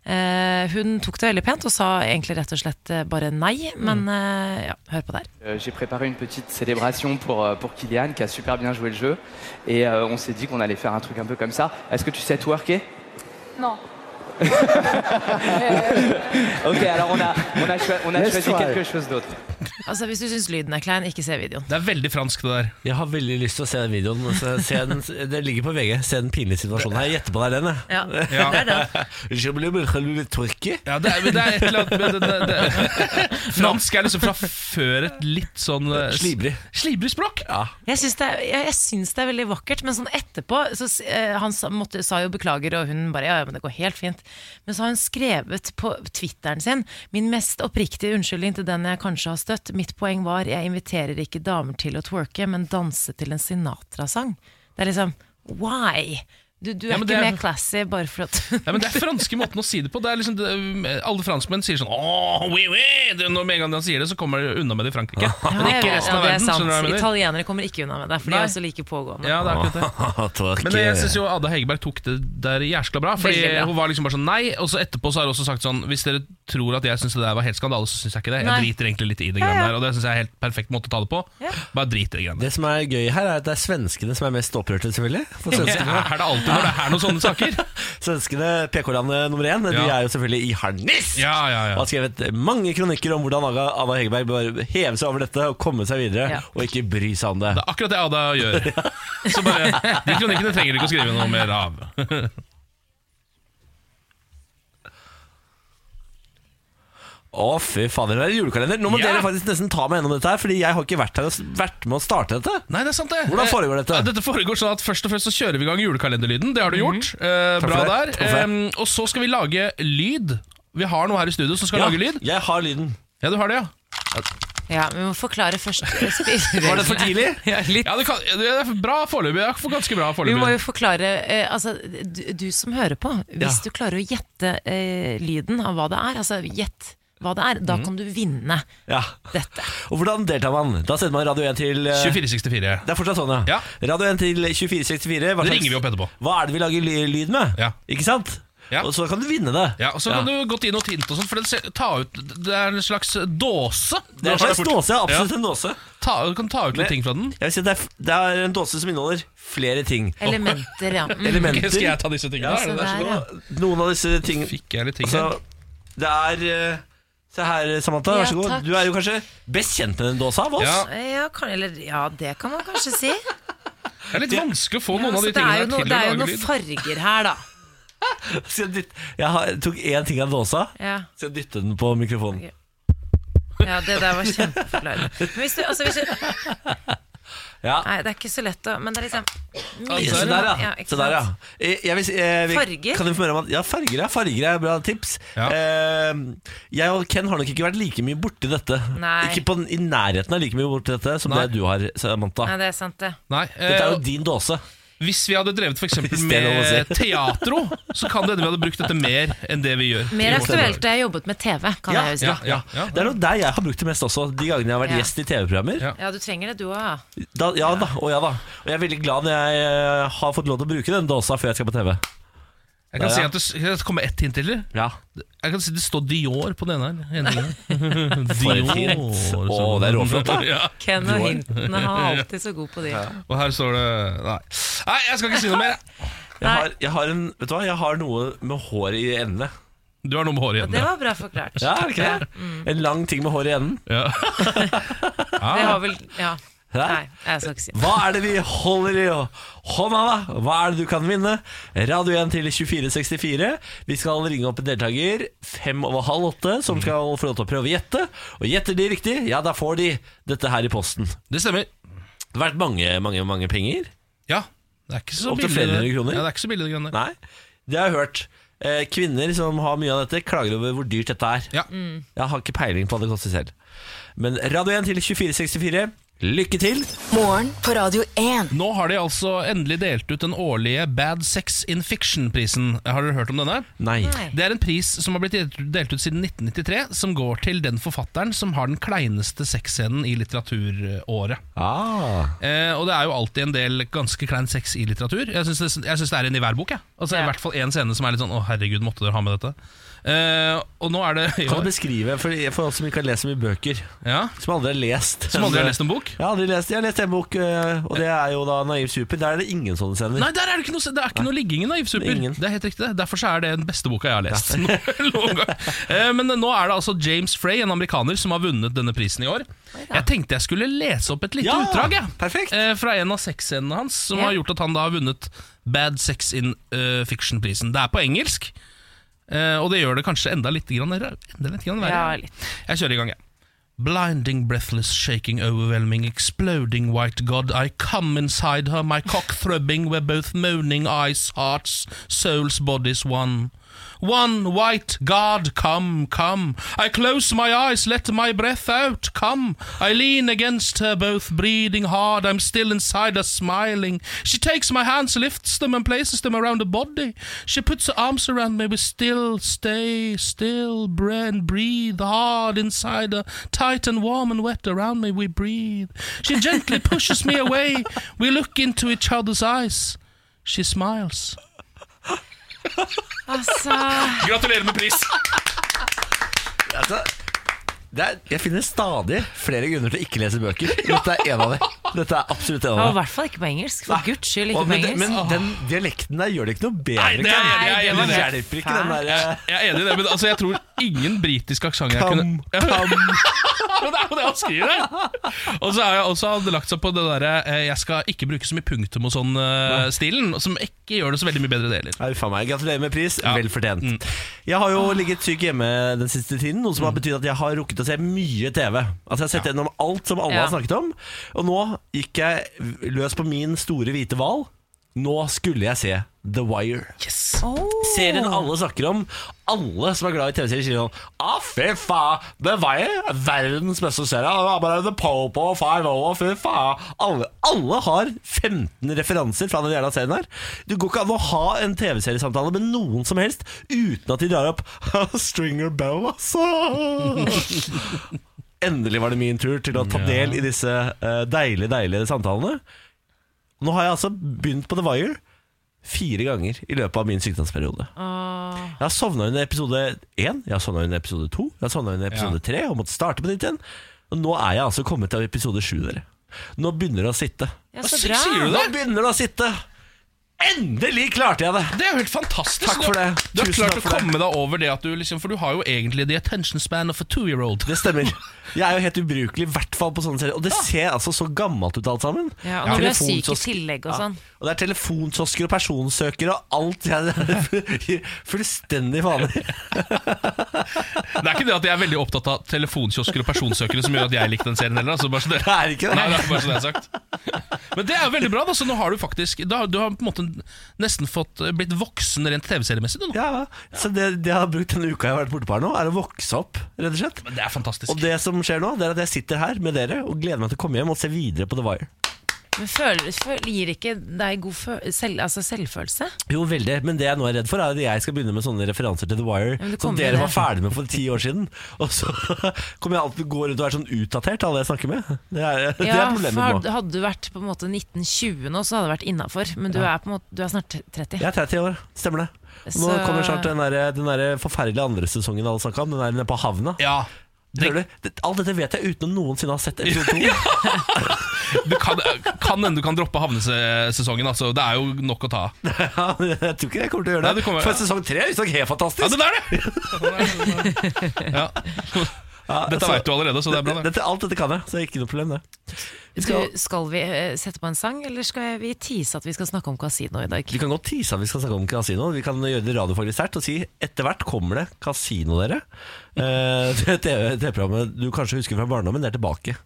Eh, hun tok det veldig pent og sa egentlig rett og slett eh, bare nei, men eh, ja, hør på det her. har J'ai préparé une petite célébration pour, euh, pour Kylian qui a super bien joué le jeu et vi on s'est dit qu'on allait faire un truc un peu comme ça. Est-ce que tu sais twerker Non. *laughs* Ok, alors on a, on a, cho on a choisi quelque chose d'autre. Altså Hvis du syns lyden er klein, ikke se videoen. Det er veldig fransk, det der. Jeg har veldig lyst til å se den videoen. Så se den, det ligger på VG. Se den pinlige situasjonen her. Jeg gjetter på er den, jeg. Ja, *laughs* Ja. det er twerky. Ja, det er, det er et eller annet med det, det, det. *laughs* Fransk er liksom fra før et litt sånn eh, Slibrig. Slibrig språk. Ja. Jeg syns det, er- det er veldig vakkert, men sånn etterpå så, eh, Han sa, måtte, sa jo beklager, og hun bare ja, ja, men det går helt fint. Men så har hun skrevet på Twitteren sin Min mest oppriktige unnskyldning til den jeg kanskje har støtt. Mitt poeng var jeg inviterer ikke damer til å twerke, men danse til en Sinatra-sang. Det er liksom why? Du, du er Ja, ikke er- mer classy bare for at Ja, men Det er franske måten å si det på. Det er liksom, det, alle franskmenn sier sånn oui, oui. Det, Når med en gang de sier det, så kommer de unna med det i Frankrike. Men ikke ja, resten av er verden. sant. Italienere kommer ikke unna med det, for de er også like pågående. Ja, det er det. *laughs* Men jeg syns jo Ada Hegerberg tok det der jæskla bra. Fordi bra. Hun var liksom bare sånn nei, og så etterpå så har hun også sagt sånn Hvis dere tror at jeg syns det der var helt skandale, så syns jeg ikke det. Jeg Nei. driter egentlig litt i det Ja, greiene ja. der, og det syns jeg er helt perfekt måte å ta det på. Ja. Bare drit i det greiene der. Det som er gøy her, er at det er svenskene som er mest opprørte, selvfølgelig. For svenskene, *laughs* Er det alltid når det er noen sånne saker? *laughs* svenskene PK-landet nummer én, de Ja. er jo selvfølgelig i harnisk! Ja, ja, Og har skrevet mange kronikker om hvordan Aga- Anna Hegerberg bør heve seg over dette og komme seg videre, Ja. og ikke bry seg om det. Det er akkurat det Ada gjør. *laughs* Så bare, De kronikkene trenger du ikke å skrive noe mer av. Å, fy fader, det er julekalender. Nå må Ja. dere faktisk nesten ta meg gjennom dette her, Fordi jeg har ikke vært her og s- vært med å starte dette. Nei, det er sant det Hvordan foregår dette? Eh, Dette foregår sånn at Først og fremst så kjører vi i gang julekalenderlyden. Det har du gjort. Eh, bra der. det. Takk for det. Em, og så skal vi lage lyd. Vi har noe her i studio som skal Ja, lage lyd. jeg har lyden. Ja, du har det, ja? Ja, vi må forklare først *laughs* spillereglene. Var det for tidlig? *laughs* Ja, litt. Ja, det, kan, det er bra foreløpig. Det er ganske bra Vi må foreløpig. jo forklare eh, Altså, du, du som hører på, hvis Ja. du klarer å gjette eh, lyden av hva det er, altså gjett hva det er, da Mhm. kan du vinne Ja. dette. Og hvordan deltar man? Da sender man Radio 1 til eh, 2464. Det er fortsatt sånn, ja. Ja. Radio 1 til 2464. Hva Det slags- ringer vi opp etterpå. Hva er det vi lager ly lyd med? Ja. Ikke sant? Ja. Og så kan du vinne det. Ja, og Så kan du godt gi noe tint og sånt, for det, ser- ta ut, det er en slags dåse. Det er en slags dåse, ja, absolutt Ja. en dåse. Ta, du kan ta ut litt ting fra den. Jeg vil si at det, er, det er en dåse som inneholder flere ting. Elementer, ja. Mm. *laughs* Elementer. Ok, skal jeg ta disse tingene? Ja, det så der? ja. Noen av disse tingene Fikk jeg litt ting altså. Det er eh, Se her, Samantha. Ja, Vær så god. takk. Du er jo kanskje best kjent med den dåsa av oss. Ja, Ja, kan, eller, ja, det kan man kanskje si. det er litt vanskelig å få noen av så de det er tingene jo noe, til det er jo lage noen lyd. farger her, da. *laughs* Skal jeg, jeg har, tok én ting av dåsa, Ja, så jeg dyttet den på mikrofonen. ja det der var kjempeforklarende. Men hvis du, altså, hvis du Ja. Nei, det er ikke så lett å Men det er liksom Altså, Se der, ja. Ja, Se der, ja. Jeg, jeg vil, si- jeg, vi- Farger? Kan informere om at Ja, farger ja, farger er bra tips. Ja. Eh, jeg og Ken har nok ikke vært like mye borti dette. Nei. Ikke på, i nærheten av like mye borti dette som Nei. det du har, Samantha. Nei, det er sant, det. Nei, Dette er eh, jo din dåse. Hvis vi hadde drevet *laughs* å med teatro, så kan det hende vi hadde brukt dette mer enn det vi gjør. Mer aktuelt da jeg jobbet med TV, kan Ja, jeg huske. Ja, ja, ja. Det er nok der jeg har brukt det mest også. De gangene jeg har vært Ja. gjest i TV-programmer. Ja. Du trenger det du òg. Da, ja da, og ja da. Og jeg er veldig glad når jeg eh, har fått lov til å bruke den dåsa før jeg skal på TV. Jeg kan Ja, si at det, kan komme ett hint til. eller? Ja, Jeg kan si Det står Dior på den ene her. ene tingen. *laughs* For. Å, det er råflott, da. *laughs* ja. Ken og hintene han er *laughs* alltid så god på de. Og her står det Nei. Nei, jeg skal ikke si noe mer. jeg har, jeg har en Vet du hva, jeg har noe med hår i endene. Du har noe med håret i Og Det var bra forklart. Ja, er det ikke det? En lang ting med hår i enden. Ja. Det har vel Ja. Hæ? Nei, jeg skal ikke si det. Hva er det vi holder i hånda, da? Hva er det du kan vinne? Radio 1 til 2464. Vi skal ringe opp en deltaker fem over halv åtte, som skal få lov til å prøve å gjette. Og gjetter de riktig, ja, da får de dette her i posten. Det stemmer. Det har vært mange, mange, mange penger. Ja. Det er ikke så Opptil billig. flere hundre kroner? Ja, det er ikke så billig, det grønne. Nei, det har jeg hørt. Eh, kvinner som har mye av dette, klager over hvor dyrt dette er. Ja. Jeg har ikke peiling på hva det koster selv. Men Radio 1 til 2464, lykke til! Morgen på Radio 1. Nå har de altså endelig delt ut den årlige Bad Sex in Fiction-prisen. Har dere hørt om denne? Nei. Det er en pris som har blitt delt ut- siden 1993, som går til den forfatteren som har den kleineste sexscenen i litteraturåret. Ah. Eh, og det er jo alltid en del ganske klein sex i litteratur. Jeg syns det, jeg synes det er en i hver bok. Jeg. Altså, Ja. I hvert fall én scene som er litt sånn 'Å, herregud, måtte dere ha med dette?' Eh, og nå er det i Kan du beskrive, for, for oss som ikke har lest så mye bøker, ja, som aldri har lest Som aldri har lest en bok? Jeg har aldri lest, jeg har lest en bok, øh, og det er jo da Naiv Super. Der er det ingen sånne scener. Nei, der er det ikke noe, det er ikke noe ligging i Naiv Super. Ingen. Det er helt riktig det. Derfor så er det den beste boka jeg har lest. Ja. *laughs* Eh, Men nå er det altså James Frey, en amerikaner, som har vunnet denne prisen i år. Jeg tenkte jeg skulle lese opp et lite Ja, utdrag jeg. perfekt. Eh, fra en av sexscenene hans, som Ja. har gjort at han da har vunnet Bad Sex in uh, Fiction-prisen. Det er på engelsk, eh, og det gjør det kanskje enda litt, grann, enda litt verre. Ja, litt. Jeg kjører i gang, jeg. Blinding, breathless, shaking, overwhelming, exploding white god, I come inside her, my cock throbbing, where both moaning, eyes, hearts, souls, bodies one. One white God, come, come. I close my eyes, let my breath out, come. I lean against her, both breathing hard. I'm still inside her, smiling. She takes my hands, lifts them, and places them around her body. She puts her arms around me. We still stay still, and breathe hard inside her, tight and warm and wet around me. We breathe. She gently pushes me away. We look into each other's eyes. She smiles. Altså Gratulerer med pris! Altså, det er, jeg finner stadig flere grunner til å ikke lese bøker. Dette er en av dem. Dette er absolutt en Og i av dem. hvert fall ikke på engelsk. For guds skyld, ikke Og, på men, engelsk. men den dialekten der gjør det ikke noe bedre. Nei, det er jeg enig i, jeg er enig i Det det. hjelper ikke den der eh, Jeg er enig i det, men altså, jeg tror ingen britisk aksent jeg kunne Men *laughs* det er jo det han skriver! Og så har jeg også hadde lagt seg på det derre eh, Jeg skal ikke bruke så mye punktum og sånn eh, som ikke gjør det så veldig mye bedre, det heller. Meg, Gratulerer med pris. Ja. Vel fortjent. Jeg har jo ligget syk hjemme den siste tiden, noe som har betydd at jeg har rukket å se mye TV. Altså Jeg har sett gjennom alt som alle Ja. har snakket om. Og nå gikk jeg løs på min store hvite hval. Nå skulle jeg se The Wire. Serien alle snakker om. Alle som er glad i TV-serier, sier sånn ah, fy faen, The Wire er verdens beste serie. Det var bare The Popo og Five O, fy faen. Alle, alle har 15 referanser fra den jævla serien her. Det går ikke an å ha en TV-seriesamtale med noen som helst uten at de drar opp *laughs* Stringer Bell, altså. *laughs* Endelig var det min tur til å ta del i disse eh, deilige, deilige samtalene. Nå har jeg altså begynt på The Wire fire ganger i løpet av min sykdomsperiode. Jeg har sovna under episode én, jeg har sovna under episode to, jeg har sovna under episode tre og måtte starte på nytt igjen. Og nå er jeg altså kommet til episode sju, dere. Nå begynner det å sitte. Ja, så Hva bra. sier du Nå begynner det å sitte! Endelig klarte jeg det! Det er jo helt fantastisk. Takk for det. Du har Tusen klart takk å for det. komme deg over det at du liksom For du har jo egentlig the attention span of a two-year-old. Det stemmer. *laughs* Jeg er jo helt ubrukelig, i hvert fall på sånne serier. Og det ser altså så gammelt ut alt sammen. Ja, og når du er syk i tillegg og Ja. sånn. Og det er telefonkiosker og personsøkere og alt. Jeg gir *laughs* fullstendig vanlig. Det er ikke det at jeg er veldig opptatt av telefonkiosker og personsøkere som gjør at jeg likte den serien heller. Altså, bare så det, Det er ikke det. Nei, det er bare så det er sagt. Men det er jo veldig bra. Da. Så nå har du faktisk da, Du har på en måte nesten fått blitt voksen rent TV-seriemessig. Ja. Ja, så det, det jeg har brukt denne uka jeg har vært borte på her nå, er å vokse opp, rett og slett. Men det er fantastisk. Og det som skjer nå, det er at jeg sitter her med dere og gleder meg til å komme hjem og se videre på The Wire. Men føler, føler, gir ikke deg god fø selv, altså selvfølelse? Jo, veldig, men det jeg nå er redd for, er at jeg skal begynne med sånne referanser til The Wire som dere var ferdig med for ti år siden. Og så *laughs* kommer jeg alltid gå rundt og være sånn utdatert, alle jeg snakker med. Det er, *laughs* det er problemet nå. hadde du vært på en måte 1920 nå, så hadde det vært innafor. Men du, er på måte, du er snart 30. Jeg er 30 år, stemmer det. Nå Så- kommer snart den, der, den der forferdelige andre sesongen alle snakka om, den der nede på havna. Ja Hører du? Det- Alt dette vet jeg uten å noensinne ha sett episode to. *laughs* *laughs* du kan, hende du kan droppe havnesesongen. Altså, det er jo nok å ta av. *laughs* Ja, jeg tror ikke jeg kommer til å gjøre det. Nei, kommer- For sesong tre er visstnok helt Ja, fantastisk. det er det! Ja. Dette veit du allerede, så det er bra. Det. Dette, alt dette kan jeg, så det er ikke noe problem, det. Du, skal, skal vi eh, sette på en sang, eller skal vi tease at vi skal snakke om kasino i dag? vi kan godt tease at vi skal snakke om kasino. Vi kan gjøre det radiofaglig sterkt og si etter hvert kommer det kasino, dere. Eh, *laughs* TV TV-programmet du kanskje husker fra barndommen, det er tilbake.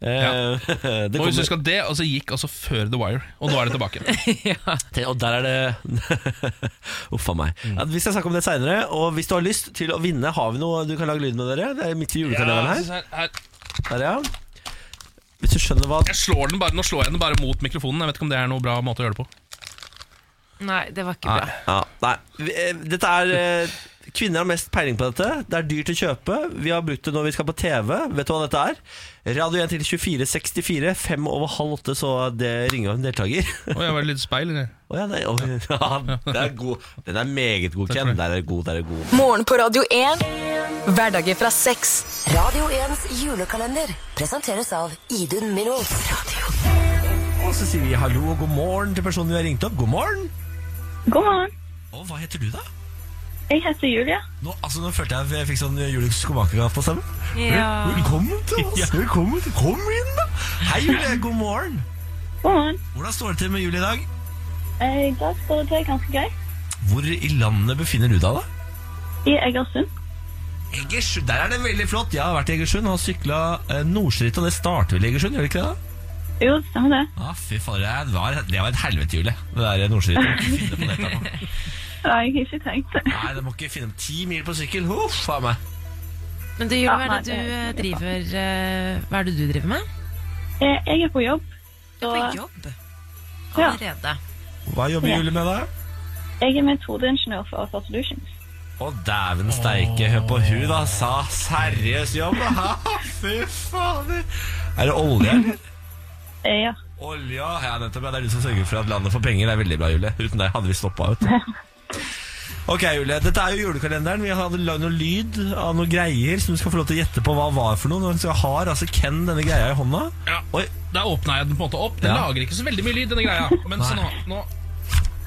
Eh, *laughs* det Og hvis du kommer, skal det, altså gikk altså før The Wire, og nå er det tilbake. *laughs* og der er det Uff a meg. Ja, vi skal snakke om det seinere. Og hvis du har lyst til å vinne, har vi noe du kan lage lyd med, dere? Det er midt i julekalenderen her. her, her. Der, ja. Hvis du skjønner hva Jeg slår den bare, nå slår jeg den bare mot mikrofonen. Jeg vet ikke om det er noe bra måte å gjøre det på. Nei, det var ikke bra. Ja, nei. Eh, Dette er eh, Kvinner har mest peiling på dette. Det er dyrt å kjøpe. Vi har brukt det når vi skal på TV. Vet du hva dette er? Radio 1 til 2464. Fem over halv åtte, så det ringer en deltaker. Å, jeg var det litt speil, eller? Å ja, nei, å, ja, *laughs* det er god. Den er meget god, Ken. Der er god, der er god. Morgen på Radio 1. Hverdager fra seks. Radio 1s julekalender presenteres av Idun Miros. Radio. Og så sier vi hallo og god morgen til personen vi har ringt opp. God morgen! God morgen. Og hva heter du, da? Jeg heter Julia. Nå, altså, nå følte jeg at jeg fikk sånn Julie Skomaker på stemmen. Ja. Velkommen til oss. Velkommen til Kom inn, da! Hei, Julie. God morgen. God morgen. Hvordan står det til med Julie i dag? Eh, I dag står det til ganske greit. Hvor i landet befinner du deg, da? I Egersund. Egersund, Der er det veldig flott. Jeg har vært i Egersund og sykla eh, Nordstritt, og det starter vel i Egersund, gjør det ikke det? da? Jo, det stemmer det. Ja, fy fader, det var, det var et helvete, Julie. Det der Nordstritt. *laughs* Nei, jeg har ikke tenkt det. Nei, Du må ikke finne ti mil på sykkel. Huff a meg. Men du, hva er det du det- eh, driver eh, Hva er det du driver med? Eh, Jeg er på jobb. Du er På jobb? Ja. Allerede. Hva jobber Ja. Julie med da? jeg er metodeingeniør for Alpha Solutions. Å, dæven steike, hør på hun da. Sa seriøs jobb, da. *laughs* Ha, Fy fader. Er det olje, eller? Eh, Ja. Olja, ja, nettopp. Ja, det er du som sørger for at landet får penger. Det er veldig bra, Julie. Uten deg hadde vi stoppa ut. *laughs* Ok, Julie. Dette er jo julekalenderen. Vi hadde lagd noe lyd av noen greier som du skal få lov til å gjette på hva var for noe. Nå har altså Ken denne greia i hånda. Ja. Oi, Da åpna jeg den på en måte opp. Den Ja. lager ikke så veldig mye lyd, denne greia. Men så nå, nå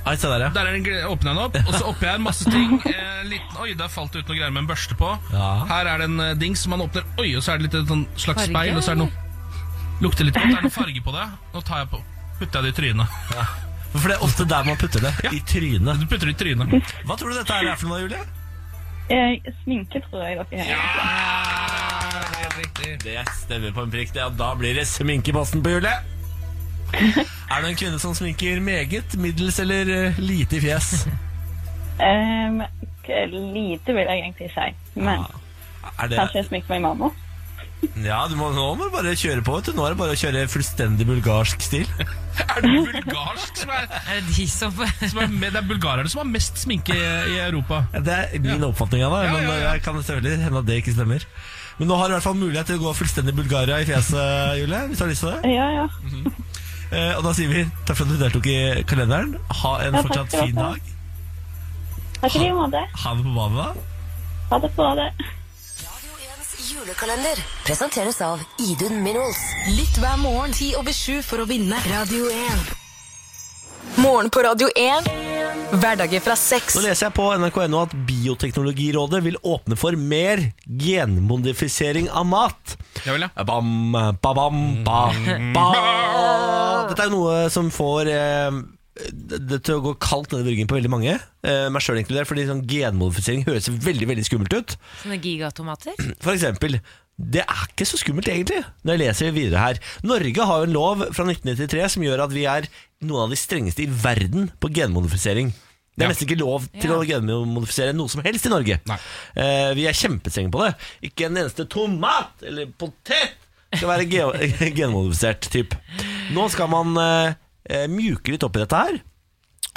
Ai, se der, ja. Der er den, åpner jeg den opp, og så oppi her masse ting. Eh, liten, oi, der falt det ut noe greier med en børste på. Ja. Her er det en eh, dings som man åpner. Oi, og så er det litt et sånn slags Farge, speil, og så er det noe Lukter litt godt. Det er noe farge på det. Nå tar jeg på putter jeg det i trynet. For det er ofte der man putter det. I trynet. Du putter det i trynet. Hva tror du dette er for noe, Julie? Eh, Sminke, tror jeg dere har. er riktig. Det stemmer på en prikk. Det, da blir det sminkeposten på Julie. Er det en kvinne som sminker meget, middels eller eh, lite i fjes? Um, lite vil jeg egentlig si. Men Er det, kanskje jeg sminker meg i mamma. Ja, du må, nå må du bare kjøre på. vet du Nå er det bare å kjøre fullstendig bulgarsk stil. *laughs* Er det bulgarsk som er, Er det de som som er med, Det er bulgarerne som har mest sminke i, i Europa. Ja, Det er min oppfatning av det, men ja, ja. jeg kan selvfølgelig hende at det ikke stemmer. Men nå har du i hvert fall mulighet til å gå fullstendig Bulgaria i fjeset, Julie. Hvis du har lyst til det. Ja, ja. Eh, og da sier vi takk for at du deltok i kalenderen. Ha en Ja, fortsatt fin dag. Takk i like måte. Ha det på badet, da. Ha det på det. Radio 1s julekalender presenteres av Idun Minerals. Lytt hver morgen ti over sju for å vinne. Radio 1. Morgen på Radio 1. Hverdager fra seks. Nå leser jeg på nrk.no at Bioteknologirådet vil åpne for mer genmodifisering av mat. Ja vel, ja. Bam, ba, bam, ba, ba. Dette er jo noe som får eh, det til å gå kaldt ned i ryggen på veldig mange, eh, meg sjøl inkludert, fordi sånn genmodifisering høres veldig veldig skummelt ut. Sånne gigatomater? *clears throat* For eksempel, det er ikke så skummelt egentlig, når jeg leser videre her. Norge har jo en lov fra 1993 som gjør at vi er noen av de strengeste i verden på genmodifisering. Det er Ja. nesten ikke lov til Ja. å genmodifisere noe som helst i Norge. Eh, vi er kjempestrenge på det. Ikke en eneste tomat eller potet skal være ge *laughs* genmodifisert. Typ. Nå skal man eh, eh, mjuke litt opp i dette her.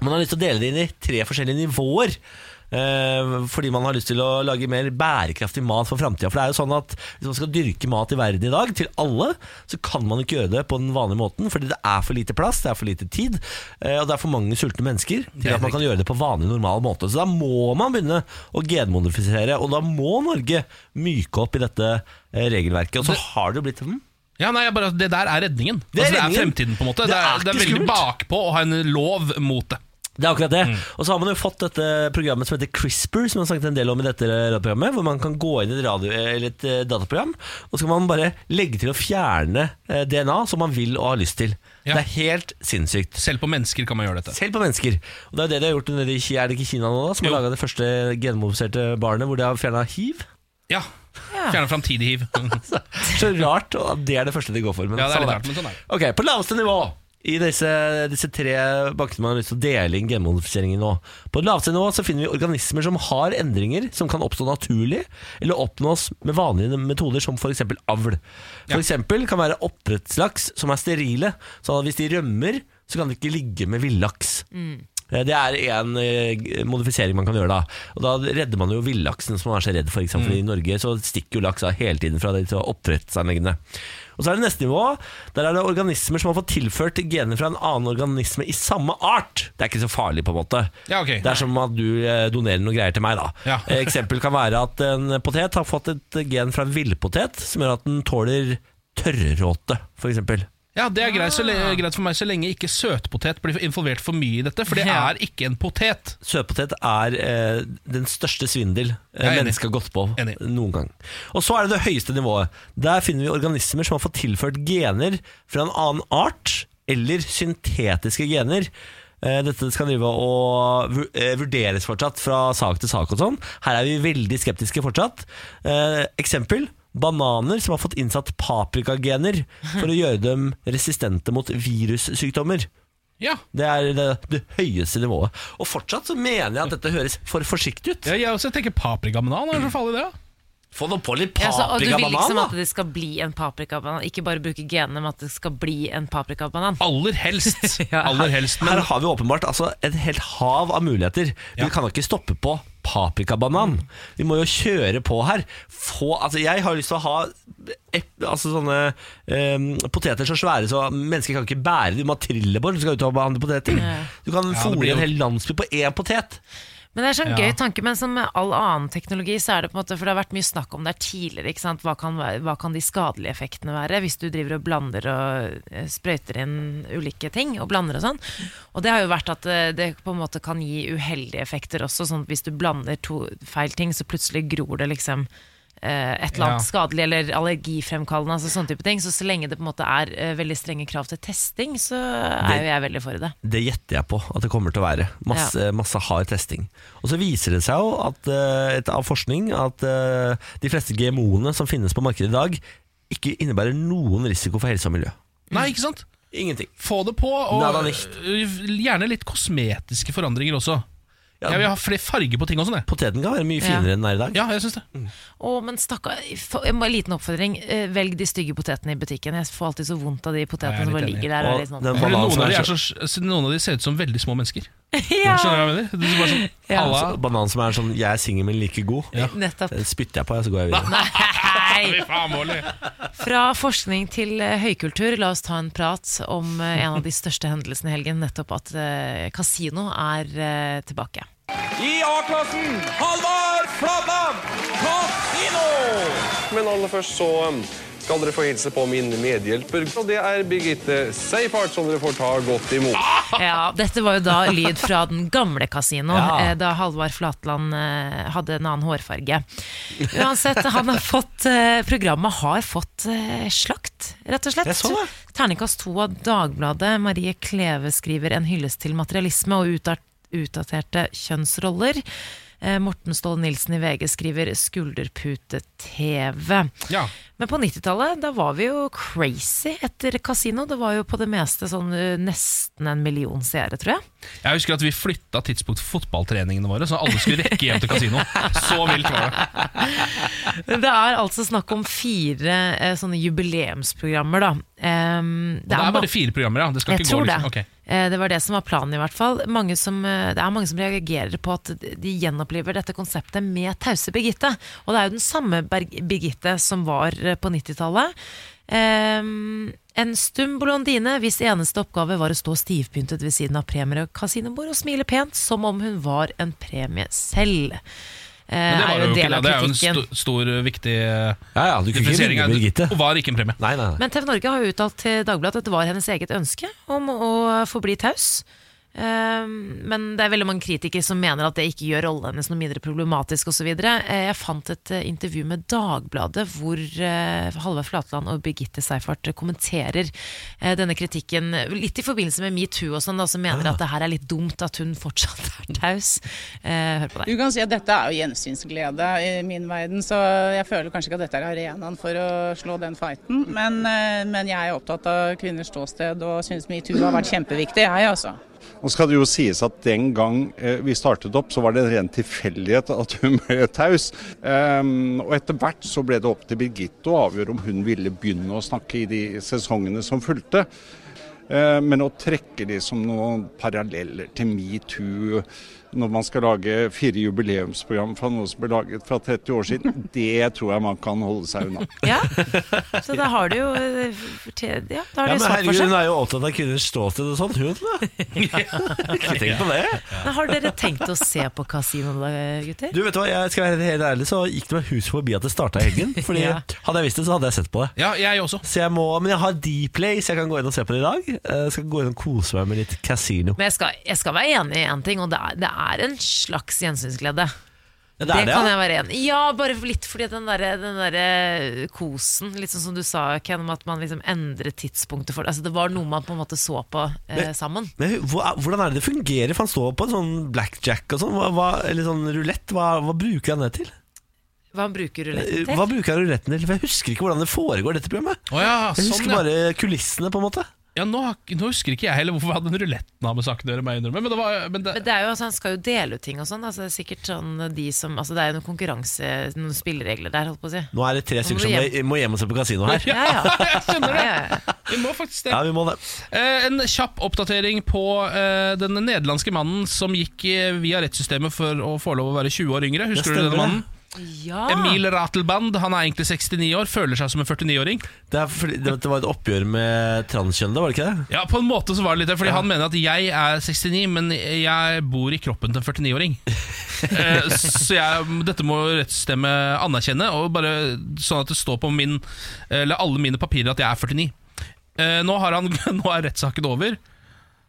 Man har lyst til å dele det inn i tre forskjellige nivåer. Eh, fordi man har lyst til å lage mer bærekraftig mat for framtida. For det er jo sånn at hvis man skal dyrke mat i verden i dag, til alle, så kan man ikke gjøre det på den vanlige måten. Fordi det er for lite plass, det er for lite tid, eh, og det er for mange sultne mennesker til at man kan gjøre det på vanlig, normal måte. Så da må man begynne å genmodifisere, og da må Norge myke opp i dette eh, regelverket. Og så har det jo blitt hm? Ja, nei, bare, Det der er redningen. Det er altså, det er redningen. fremtiden, på en måte. Det Det er, er det er veldig skummelt. bakpå å ha en lov mot det. Det er akkurat det. Og så har man jo fått dette programmet som heter CRISPR, som man har snakket en del om i dette radioprogrammet, hvor man kan gå inn i et, radio, eller et eh, dataprogram, og så kan man bare legge til å fjerne eh, DNA som man vil og har lyst til. Ja. Det er helt sinnssykt. Selv på mennesker kan man gjøre dette. Selv på mennesker. Og det er det de har gjort nede i Er Kina nå, da? Som har Jo. laga det første genmodifiserte barnet hvor de har fjerna hiv? Ja. Fjerne framtidig hiv. *laughs* Så rart og det er det første de går for. Men Ja, det er litt rart, men sånn er. Ok, på laveste nivå i disse, disse tre bankene man har lyst til å dele inn genmodifiseringen nå. På laveste nivå så finner vi organismer som har endringer som kan oppstå naturlig, eller oppnås med vanlige metoder som f.eks. avl. For Ja. eksempel kan være oppdrettslaks som er sterile, sånn at hvis de rømmer, så kan de ikke ligge med villaks. Eh, Det er en eh, modifisering man kan gjøre da. Og da redder man jo villaksen som man er så redd for. eksempel sant? I Norge så stikker jo laks av hele tiden fra disse oppdrettsanleggene. Og så er det neste nivå. Der er det organismer som har fått tilført gener fra en annen organisme i samme art. Det er ikke så farlig, på en måte. Ja, okay. Det er som at du eh, donerer noe greier til meg, da. Ja. Eh, Eksempel kan være at en potet har fått et gen fra en villpotet som gjør at den tåler tørrråte, f.eks. Ja, Det er greit, så greit for meg så lenge ikke søtpotet blir involvert for mye i dette, for det Ja. er ikke en potet. Søtpotet er eh, den største svindel eh, mennesket har gått på Enig. noen gang. Og så er det det høyeste nivået. Der finner vi organismer som har fått tilført gener fra en annen art, eller syntetiske gener. Eh, Dette skal drive og eh, vurderes fortsatt fra sak til sak og sånn. Her er vi veldig skeptiske fortsatt. Eh, Eksempel bananer som har fått innsatt paprikagener for å *laughs* gjøre dem resistente mot virussykdommer. Ja. Det er det, det høyeste nivået. Og fortsatt så mener jeg at dette høres for forsiktig ut. Ja, jeg også tenker paprikabanan. Er så farlig, det? Få nå på litt Ja, så, og du vil liksom at det skal bli en paprikabanan, ikke bare bruke genene, men at det skal bli en paprikabanan. Aller helst. *laughs* Ja. Aller helst Her har vi åpenbart altså, et helt hav av muligheter. Vi kan da ikke stoppe på paprikabanan. Vi må jo kjøre på her. Få, altså, jeg har lyst til å ha ep, altså, sånne em, poteter så svære så mennesker kan ikke bære dem. Du må ha trillebår hvis du skal ut og behandle poteter. Du kan ja, fôre en hel landsby på én potet. Men det er sånn Ja. gøy tanke, men som med all annen teknologi, så er det på en måte, for det har vært mye snakk om det tidligere, ikke sant? Hva kan, hva kan de skadelige effektene være, hvis du driver og blander og eh, sprøyter inn ulike ting, og blander og sånn. Og det har jo vært at eh, det på en måte kan gi uheldige effekter også, sånn at hvis du blander to feil ting, så plutselig gror det liksom et eller annet Ja. skadelig eller allergifremkallende, altså sånne type ting. Så så lenge det på en måte er eh, veldig strenge krav til testing, så er jo jeg veldig for det. Det gjetter jeg på at det kommer til å være. Masse, masse hard testing. Og så viser det seg jo at, eh, et, av forskning at eh, de fleste GMO-ene som finnes på markedet i dag, ikke innebærer noen risiko for helse og miljø. Nei, ikke sant? Ingenting. Få det på, og gjerne litt kosmetiske forandringer også. Ja. Jeg vil ha flere farger på ting også. Det. Poteten kan være mye Ja. finere enn den er i dag. Ja, jeg synes det. Å, men stakkar for- En liten oppfordring. eh, Velg de stygge potetene i butikken. Jeg får alltid så vondt av de potetene som bare enig. ligger der. Og Og er litt sånn. den Fordi bananen noen, som av de er er så- så, noen av de ser ut som veldig små mennesker. ja, *laughs* Skjønner du hva jeg mener? Det er bare sånn, Ja. Halla. Altså, banan som er sånn 'jeg er singel, men like god'. Ja. nettopp. Den spytter jeg på, så går jeg videre. *laughs* Nei. Fra forskning til eh, høykultur, la oss ta en prat om eh, en av de største hendelsene i helgen. Nettopp at eh, kasino er tilbake. I A-klassen, Halvard Flatland, kasino! Men aller først så um, skal dere få hilse på min medhjelper, og det er Birgitte Seifert, som dere får ta godt imot. Ja, Dette var jo da lyd fra den gamle kasinoen, Ja. eh, da Halvard Flatland eh, hadde en annen hårfarge. Uansett, han har fått, eh, programmet har fått slakt, rett og slett. Jeg så det. Terningkast to av Dagbladet. Marie Kleve skriver en hyllest til materialisme og utdaterte kjønnsroller. Eh, Morten Ståle Nilsen i VG skriver 'Skulderpute-TV'. Ja. Men på 90-tallet da var vi jo crazy etter kasino. Det var jo på det meste sånn eh, nesten en million seere, tror jeg. Jeg husker at vi flytta tidspunkt for fotballtreningene våre, så alle skulle rekke hjem til kasino. Så vilt var det. Det er altså snakk om fire eh, sånne jubileumsprogrammer, da. Em, Og det er bare fire programmer, ja. Det skal Jeg ikke gå tror det. liksom. Ok. Eh, Det var det som var planen, i hvert fall. Mange som, eh, det er mange som reagerer på at de gjenoppliver dette konseptet med tause Birgitte. Og det er jo den samme Birgitte som var eh, på 90-tallet. Em, en stum blondine hvis eneste oppgave var å stå stivpyntet ved siden av premier og kasinobord og smile pent, som om hun var en premie selv. Eh, Men det var jo ikke del det. er jo en st stor, viktig Ja, ja, du ikke differensiering. vinne Og var ikke en premie. Nei, nei, nei. Men TV Norge har jo uttalt til Dagbladet at det var hennes eget ønske om å forbli taus. Ehm, Men det er veldig mange kritikere som mener at det ikke gjør rollen hennes noe mindre problematisk osv. Jeg fant et eh, intervju med Dagbladet hvor eh, Halvard Flatland og Birgitte Seifert kommenterer eh, denne kritikken litt i forbindelse med metoo og sånn, som mener at det her er litt dumt at hun fortsatt *laughs* er taus. Eh, Hør på det. Du kan si at dette er jo gjensynsglede i min verden, så jeg føler kanskje ikke at dette er arenaen for å slå den fighten. Men, eh, men jeg er opptatt av kvinners ståsted og syns metoo har vært kjempeviktig, jeg altså. Nå skal det jo sies at Den gang eh, vi startet opp, så var det en ren tilfeldighet at hun ble taus. Ehm, og Etter hvert så ble det opp til Birgitte å avgjøre om hun ville begynne å snakke i de sesongene som fulgte. Eh, men å trekke de som noen paralleller til metoo når man skal lage fire jubileumsprogram fra noe som ble laget fra 30 år siden, *laughs* det tror jeg man kan holde seg unna. *laughs* Ja, så da har du jo eh, Ja, da har Ja, men herregud. Hun er jo opptatt av kvinners ståsted og sånn, hun da. *laughs* Ikke tenk på det. Men har dere tenkt å se på kasino da, gutter? Du vet hva, jeg skal være helt ærlig Så gikk det meg hus forbi at det startet i helgen Fordi Ja. hadde jeg visst det så hadde jeg sett på det Ja, jeg også. Så jeg må, men jeg har Dplay Så jeg kan gå inn og se på det i dag Eh, Jeg skal gå inn og kose meg med litt casino Men jeg skal, jeg skal være enig i en ting, og det er, det er en slags gjensynsglede. Ja, Det, det det, kan ja. jeg være enig i. Ja, bare litt fordi den derre der kosen, litt sånn som du sa, Ken, om at man liksom endrer tidspunktet for det. Altså, det var noe man på en måte så på eh, Men- sammen. Men hvordan er det det fungerer? For han står på en sånn blackjack og sånn hva, hva, Eller sånn rulett hva, hva bruker han det til? Hva han bruker Eh, ruletten til? Hva bruker han ruletten til? For jeg husker ikke hvordan det foregår dette programmet Oh ja, Jeg sånn, husker ja. bare kulissene på en måte Ja, nå, nå husker ikke jeg heller hvorfor hadde den ruletten har med saken å gjøre. Men det var, men det, Men det er jo, altså, Han skal jo dele ut ting og sånn. Altså, det er sikkert sånn de som Altså, det er jo noen konkurranse, noen spilleregler der, holdt på å si. Nå er det tre stykker som hjem. må- må hjem og se på kasino her. Ja, ja. *laughs* jeg skjønner det. Ja, ja, ja. Vi må faktisk det. Ja, vi må det. Eh, en kjapp oppdatering på eh, den nederlandske mannen som gikk via rettssystemet for å få lov å være 20 år yngre. Husker du denne mannen? Ja. Emil Ratelband. Han er egentlig 69 år, føler seg som en 49-åring. Det, det, var et oppgjør med transkjønnede, var det ikke det? Ja, på en måte så var det litt det, fordi han mener at jeg er 69, men jeg bor i kroppen til en 49-åring. *laughs* Eh, så jeg, dette må rettssystemet anerkjenne, og bare sånn at det står på min Eller alle mine papirer at jeg er 49. Eh, nå, har han, *laughs* nå er rettssaken over.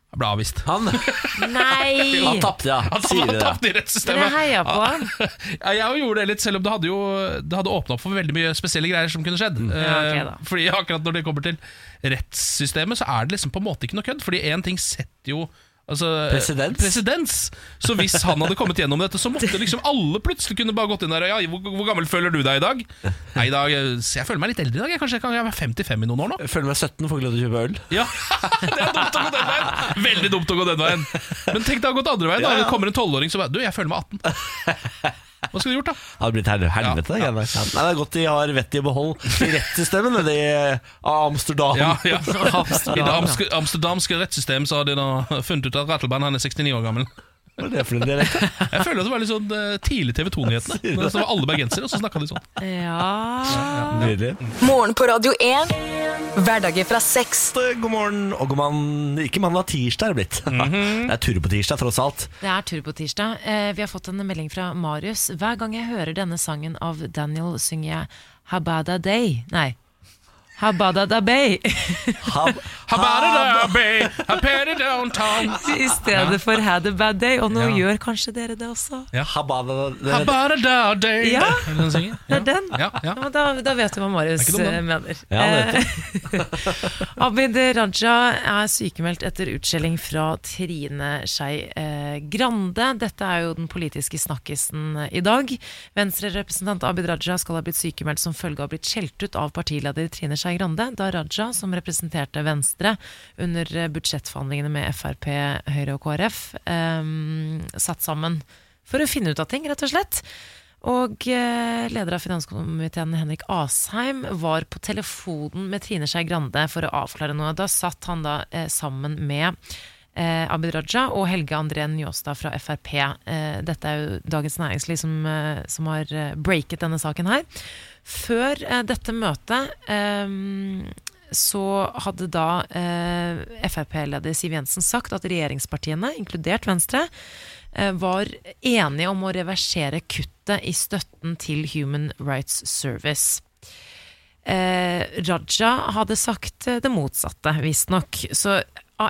Jeg ble avvist. Han, *laughs* Nei! han tapte, ja. Han, Sier han det. tapte i Men rettssystemet. jeg heia på han. *laughs* Ja, jeg gjorde det litt, selv om det hadde jo Det hadde åpna opp for veldig mye spesielle greier som kunne skjedd. Ja, ok Eh, da. fordi akkurat når det kommer til rettssystemet, så er det liksom på en måte ikke noe kødd. Fordi én ting setter jo Altså, Presedens? presedens. Så hvis han hadde kommet gjennom dette, så måtte *laughs* liksom alle plutselig kunne bare gått inn der og ja, hvor, hvor gammel føler du deg i dag? Nei, i dag eh, Jeg føler meg litt eldre i dag. Jeg, kanskje jeg kan være 55 i noen år nå? Jeg føler meg 17, får ikke lov til å kjøpe øl. Ja, *laughs* Det er dumt å gå den veien! Veldig dumt å gå den veien. Men tenk det har gått andre veien. Da. Det kommer en tolvåring som bare Du, jeg føler meg 18. Hva skulle du gjort, da? Hadde blitt her, helvete. Ja, Nei, det er godt de har vettet i behold i rettssystemet nede i Amsterdam. Ja, ja. Amsterdam, *laughs* I det amsk- amsterdamske rettssystemet så har de da funnet ut at Rattleband er 69 år gammel. Hva er det for en dialekt? Jeg føler at det var litt sånn eh, tidlig TV 2-nyhetene. Så var alle bergensere, og så snakka de sånn. Ja Nydelig. Morgen på Radio 1. Hverdager fra seks. God morgen og god mann. Ikke mandag, tirsdag er det blitt. Det er tur på tirsdag, tross alt. Det er tur på tirsdag. Eh, vi har fått en melding fra Marius. Hver gang jeg hører denne sangen av Daniel, synger jeg Habada Day. Nei. Habada da Bay. Hab, *laughs* Habadada bay, habada downtown. I stedet for Had a bad day. Og nå Ja. gjør kanskje dere det også. Ja, Habadada Habada day. Ja. Det? Er den. Ja, ja. Da, da vet du hva Marius eh, mener. Ja, Eh, *laughs* Abid Raja er sykemeldt etter utskjelling fra Trine Skei eh, Grande. Dette er jo den politiske snakkisen i dag. Venstre-representant Abid Raja skal ha blitt sykemeldt som følge av å ha blitt skjelt ut av partileder Trine Skei Grande, da Raja, som representerte Venstre under eh, budsjettforhandlingene med Frp, Høyre og KrF, eh, satt sammen for å finne ut av ting, rett og slett. Og eh, leder av finanskomiteen Henrik Asheim var på telefonen med Trine Skei Grande for å avklare noe. Da satt han da eh, sammen med eh, Abid Raja og Helge André Njåstad fra Frp. Eh, dette er jo Dagens Næringsliv som, som har breaket denne saken her. Før eh, dette møtet eh, så hadde da eh, Frp-leder Siv Jensen sagt at regjeringspartiene, inkludert Venstre, var enige om å reversere kuttet i støtten til Human Rights Service. Raja hadde sagt det motsatte, visstnok. Så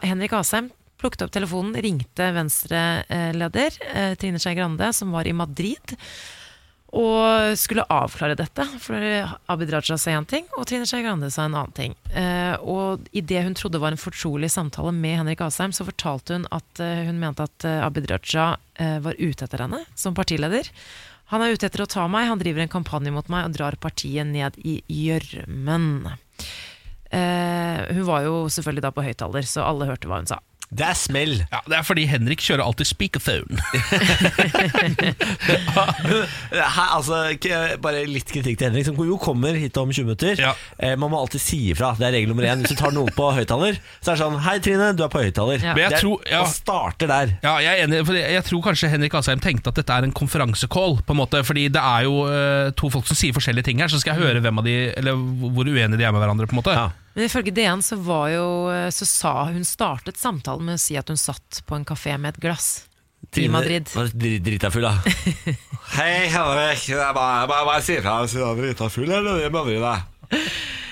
Henrik Asheim plukket opp telefonen, ringte Venstre-leder Trine Skei Grande, som var i Madrid, og skulle avklare dette. For Abid Raja sa én ting, og Trine Skei Grande sa en annen ting. Eh, og i det hun trodde var en fortrolig samtale med Henrik Asheim, så fortalte hun at eh, hun mente at eh, Abid Raja eh, var ute etter henne som partileder. Han er ute etter å ta meg, han driver en kampanje mot meg og drar partiet ned i gjørmen. Eh, hun var jo selvfølgelig da på høyttaler, så alle hørte hva hun sa. Det er smell. Ja, Det er fordi Henrik kjører alltid speakerphone. *laughs* Her, altså, ikke- bare litt kritikk til Henrik, som jo kommer hit om 20 minutter. Ja. Eh, man må alltid si ifra. Det er regel nummer én. Hvis du tar noen på høyttaler, så er det sånn Hei, Trine, du er på høyttaler. Ja. Men jeg Det er- tror- ja. Og starter der. Ja, jeg er enig, for jeg tror kanskje Henrik Asheim tenkte at dette er en konferansecall. På en måte, fordi det er jo eh, to folk som sier forskjellige ting her, så skal jeg høre hvem av de Eller hvor uenige de er med hverandre. på en måte Ja. Men ifølge DN så, var jo, så sa hun startet samtalen med å si at hun satt på en kafé med et glass. I Madrid. var dri- Drita full, da. *laughs* Hei, Henrik. Jeg bare, jeg bare, bare sier fra hvis du er drita full, eller i Madrid, da.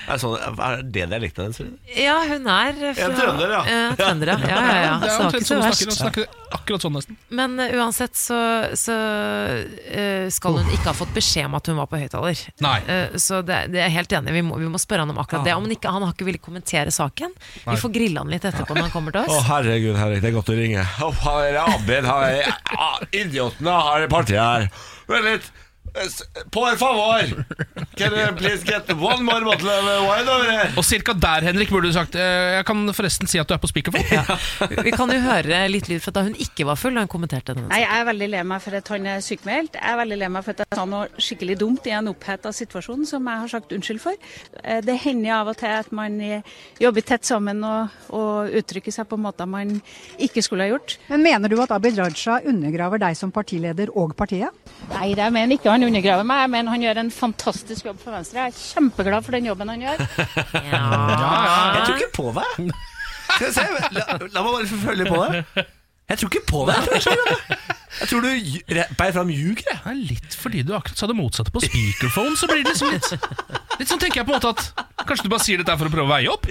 Er, sånn, er det dialekten hennes? Ja, hun er fra trønder, ja. Ja, trønder, ja. ja, ja, ja. Det er omtrent sånn hun snakker. Hun verst. snakker akkurat sånn nesten. Men uh, uansett så, så uh, skal hun ikke ha fått beskjed om at hun var på høyttaler. Nei. Eh, så det, det er jeg helt enig. Vi må, vi må spørre han om akkurat det. Om han, ikke, han har ikke villet kommentere saken. Vi får grille han litt etterpå når han kommer til oss. Å, oh, herregud, herregud, det er godt å ringe. Å, herregud er Abid, han er ah, idiotene har partiet her. Vent litt. Por favor! Can you please get one more bottle of wine over here? Og cirka der, Henrik, burde du sagt eh, Jeg kan forresten si at du er på speakerphone. Vi kan jo høre litt lyd fra da hun ikke var full, da hun kommenterte denne. Nei, Jeg er veldig lei meg for at han er sykemeldt. Jeg er veldig lei meg for at jeg sa noe skikkelig dumt i en oppheta situasjon som jeg har sagt unnskyld for. Eh, Det hender av og til at man jobber tett sammen og, og uttrykker seg på måter man ikke skulle ha gjort. Men mener du at Abid Raja undergraver deg som partileder og partiet? Nei, det mener ikke han undergraver meg. Jeg mener han gjør en fantastisk jobb for Venstre. Jeg er kjempeglad for den jobben han gjør. *laughs* Jeg tror ikke på deg. Skal jeg se, la, la meg bare følge på deg. Jeg tror ikke på deg. Jeg tror du bærer fram ljuger. Det er litt fordi du akkurat sa det motsatte på speakerphone, så blir det liksom litt Litt sånn tenker jeg på en måte at Kanskje du bare sier dette for å prøve å veie opp?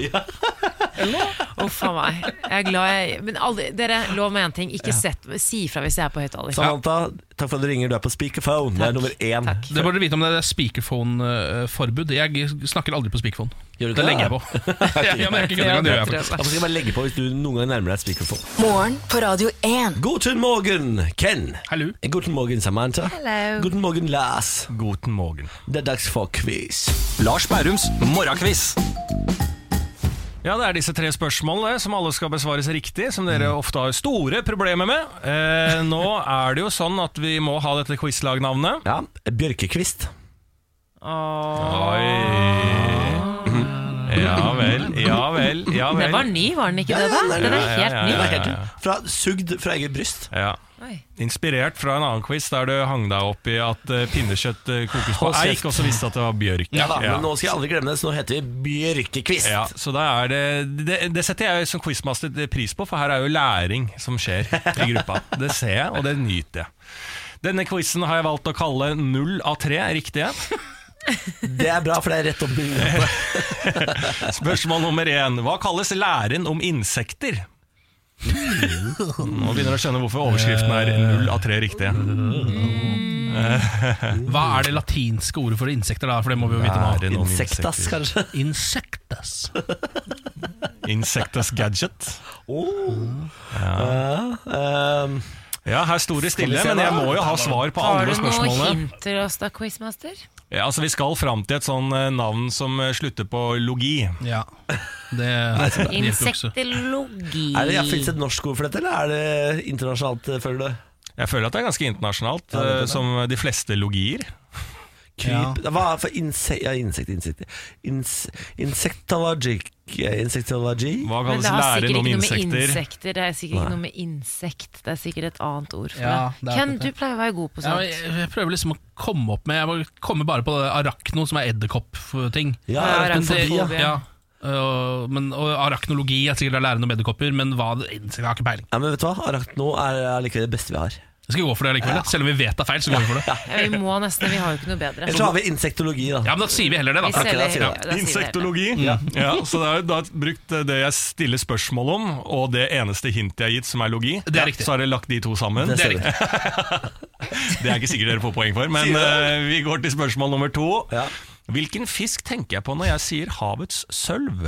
Uff a meg. Jeg er glad jeg Men aldri, dere, lov meg én ting. Ikke sett, si ifra hvis jeg er på høyttaler. Samantha, takk for at du ringer. Du er på speakerphone. Det er nummer én. Det bare dere vite om det er speakerphone-forbud. Jeg snakker aldri på speakerphone. Gjør du det Det legger jeg på. ja, *laughs* ja, men jeg er ikke kødder, det gjør jeg faktisk. Da skal jeg bare legge på hvis du noen gang nærmer deg speakerphone. Morgen på Radio 1. Guten morgen, Ken. Hallo. Guten morgen, Samantha. Hello. Guten morgen, Lars. Guten morgen. Det er dags for quiz. Lars Bærums morgenkviss. Ja, Det er disse tre spørsmålene som alle skal besvares riktig, som dere ofte har store problemer med. Eh, nå er det jo sånn at vi må ha dette quizlagnavnet. Ja, Bjørkekvist. Oi. Ja vel, ja vel, ja vel. Den var ny, var den ikke det? da? Den er helt ny. Fra Sugd fra eget bryst. Ja. Oi. Inspirert fra en annen quiz der du hang deg opp i at eh, pinnekjøtt eh, kokes på eik, og så visste at det var bjørk. Ja da, Men nå skal jeg aldri glemme det, så nå heter vi Bjørkekvist. Ja, så da er det, det Det setter jeg som quizmaster pris på, for her er jo læring som skjer i gruppa. Det ser jeg, og det nyter jeg. Denne quizen har jeg valgt å kalle null av tre riktige. Det er bra, for det er rett opp i *laughs* Spørsmål nummer én. Hva kalles læren om insekter? Nå begynner du å skjønne hvorfor overskriften er null av tre riktige. Hva er det latinske ordet for insekter, da? For det må vi jo vite nå. Læren om Insektas, insekter. kanskje. Insektas Insectus gadget. Ja, Um, Ja, her sto det stille, men jeg må jo ha svar på Har alle du noen spørsmålene. hint til oss da, quizmaster? Ja, altså Vi skal fram til et sånn eh, navn som eh, slutter på logi. Ja. Det *laughs* hjelper ikke er det, Fins det et norsk ord for dette, eller er det internasjonalt, eh, føler du? Jeg føler at det er ganske internasjonalt, Ja, det er eh, det. som de fleste logier. Kryp Hva for insek Ja, insekt, insekt Ins, Insectology Insektologi? Hva Men kalles læren om insekter? insekter. Det er sikkert Nei. ikke noe med insekt. Det er sikkert et annet ord for Ja, det. er Ken, det. du pleier å være god på sånt. Ja, jeg, jeg prøver liksom å komme opp med Jeg må komme bare på det arachno, som er edderkopp-ting. Ja, Ja, arachnofobi, ja. Ja. Og, men, og arachnologi er sikkert noe om edderkopper, men hva det jeg har ikke peiling. Ja, men vet du hva? Arachno er allikevel det beste vi har. Jeg skal gå for det likevel. Selv om vi vet det er feil, så går vi for det. Ja, vi må nesten, vi har jo ikke noe bedre. Eller så har vi insektologi, da. Ja, men Da sier vi heller det, da. Vi selger- da sier vi ja, da sier vi det. Insektologi. Ja. Ja, så det er jo da brukt det jeg stiller spørsmål om, og det eneste hintet jeg har gitt, som er logi. Det er riktig. Så har jeg lagt de to sammen. Det Det er riktig. Det er ikke sikkert dere får poeng for, men eh, vi går til spørsmål nummer to. Ja. Hvilken fisk tenker jeg på når jeg sier havets sølv?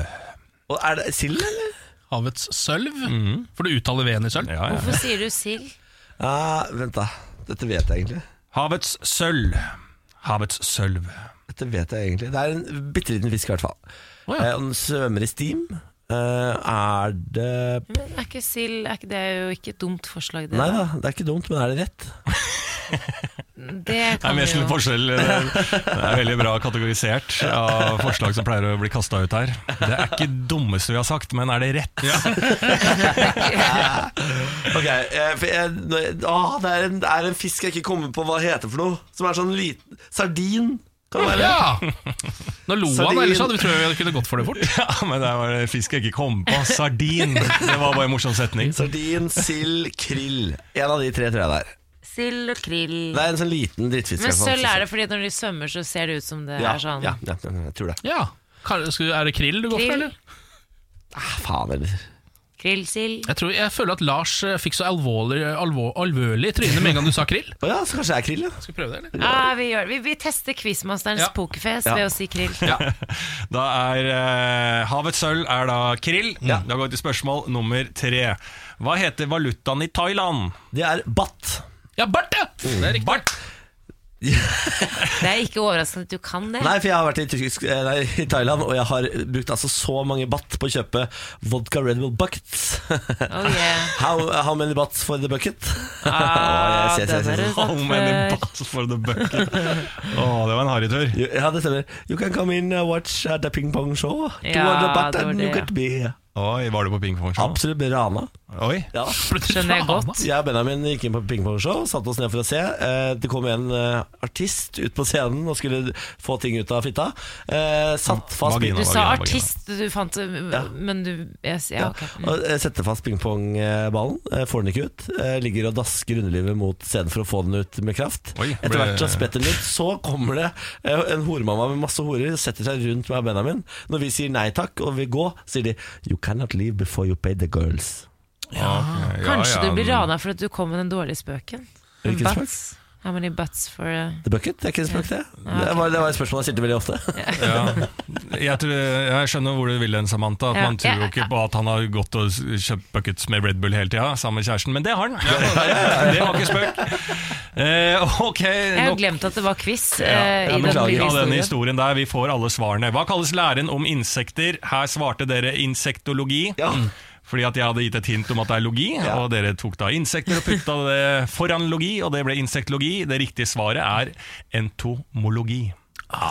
Og er det sild, eller? Havets sølv. For du uttaler V-en i sølv. Ja, ja. Hvorfor sier du sild? Ja, vent da. Dette vet jeg egentlig. Havets sølv. Havets sølv. Dette vet jeg egentlig. Det er en bitte liten fisk, i hvert fall. Å, ja. Eh, og den svømmer i stim. Eh, er det Men er ikke sild er ikke, Det er jo ikke et dumt forslag, det. Nei da. det er ikke dumt, men er det rett? Det Det er kan mest en forskjell. Det det er veldig bra kategorisert av forslag som pleier å bli kasta ut her. Det er ikke det dummeste vi har sagt, men er det rett? *laughs* Ok, eh, for jeg, nå- ah, det, er en, det er en fisk jeg ikke kommer på hva heter for noe. Som er sånn liten Sardin, kan det være? Ja! Nå lo han, ellers hadde vi trodd vi kunne gått for det fort. *laughs* Ja, men det var fisk jeg ikke kom på. Sardin. Det var bare en morsom setning. Sardin, sild, krill. En av de tre tror jeg det er. Sild og krill. Det er en sånn liten drittfisk. Men sølv er det fordi når de svømmer, så ser det ut som det ja, er sånn ja, ja, jeg tror det. Ja. Er det krill du går for, eller? Ah, faen eller Krillsild. Jeg, tror, jeg føler at Lars eh, fikk så alvorlig, alvor, alvorlig tryne med en gang du sa krill. oh ja, så kanskje det er krill, ja. Skal vi prøve det, eller? Ja, vi, gjør, det. vi, vi tester quizmasterens Ja. pokerfjes Ja. ved å si krill. *laughs* Da er eh, havets sølv er da krill. Da går vi til spørsmål nummer tre. Hva heter valutaen i Thailand? Det er BAT Ja, bart, ja! Det er riktig. Bart. Det er ikke overraskende at du kan det. Nei, for jeg har vært i, tysk, eh, nei, i Thailand, og jeg har brukt altså så mange baht på å kjøpe vodka Red Bull buckets. Oh, yeah. *laughs* how, how many bahts for the bucket? Ah, *laughs* Å, yes, yes, yes, yes. How many før. for the bucket? oh, det var en harry tur. Ja, det stemmer. You can come in and watch at the ping pong show. Ja, 200 baht and det, you be here. Oi, var du på pingpongshow? Absolutt ble rana. Oi. Ja. Skjønner jeg godt. Jeg og Benjamin gikk inn på pingpongshow, satte oss ned for å se. Eh, Det kom en eh, artist ut på scenen og skulle få ting ut av fitta. Eh, Satt fast Vagina, Du sa vagina, artist, du fant Men du yes, Ja, ok. Mm. Og eh, setter fast pingpongballen, eh, får den ikke ut. eh, Ligger og dasker underlivet mot scenen for å få den ut med kraft. Oi, Etter hvert så spetter den ut. Så kommer det eh, en horemamma med masse horer, setter seg rundt meg og Benjamin. Når vi sier nei takk og vil gå, sier de You cannot leave before you pay the girls. Ja, okay. Kanskje ja, du blir rana for at du kom med den dårlige spøken. Hvilken Butts. How many butts for a... The bucket? Det er ikke en spøk, det. Ja, Det var, det var et spørsmål jeg stilte veldig ofte. Ja. *laughs* Jeg, tror, jeg skjønner hvor du vil hen, Samantha. At Ja. Man tror jo Ja. ikke på at han har gått og kjøpt buckets med Red Bull hele tida sammen med kjæresten, men det har han. *laughs* Det var ikke spøk. Eh, okay, Jeg har nok glemt at det var quiz ja, eh, ja, i den av denne historien. der. Vi får alle svarene. Hva kalles læren om insekter? Her svarte dere insektologi. Fordi at jeg hadde gitt et hint om at det er logi, og dere tok da insekter og putta det foran logi, og det ble insektlogi. Det riktige svaret er entomologi.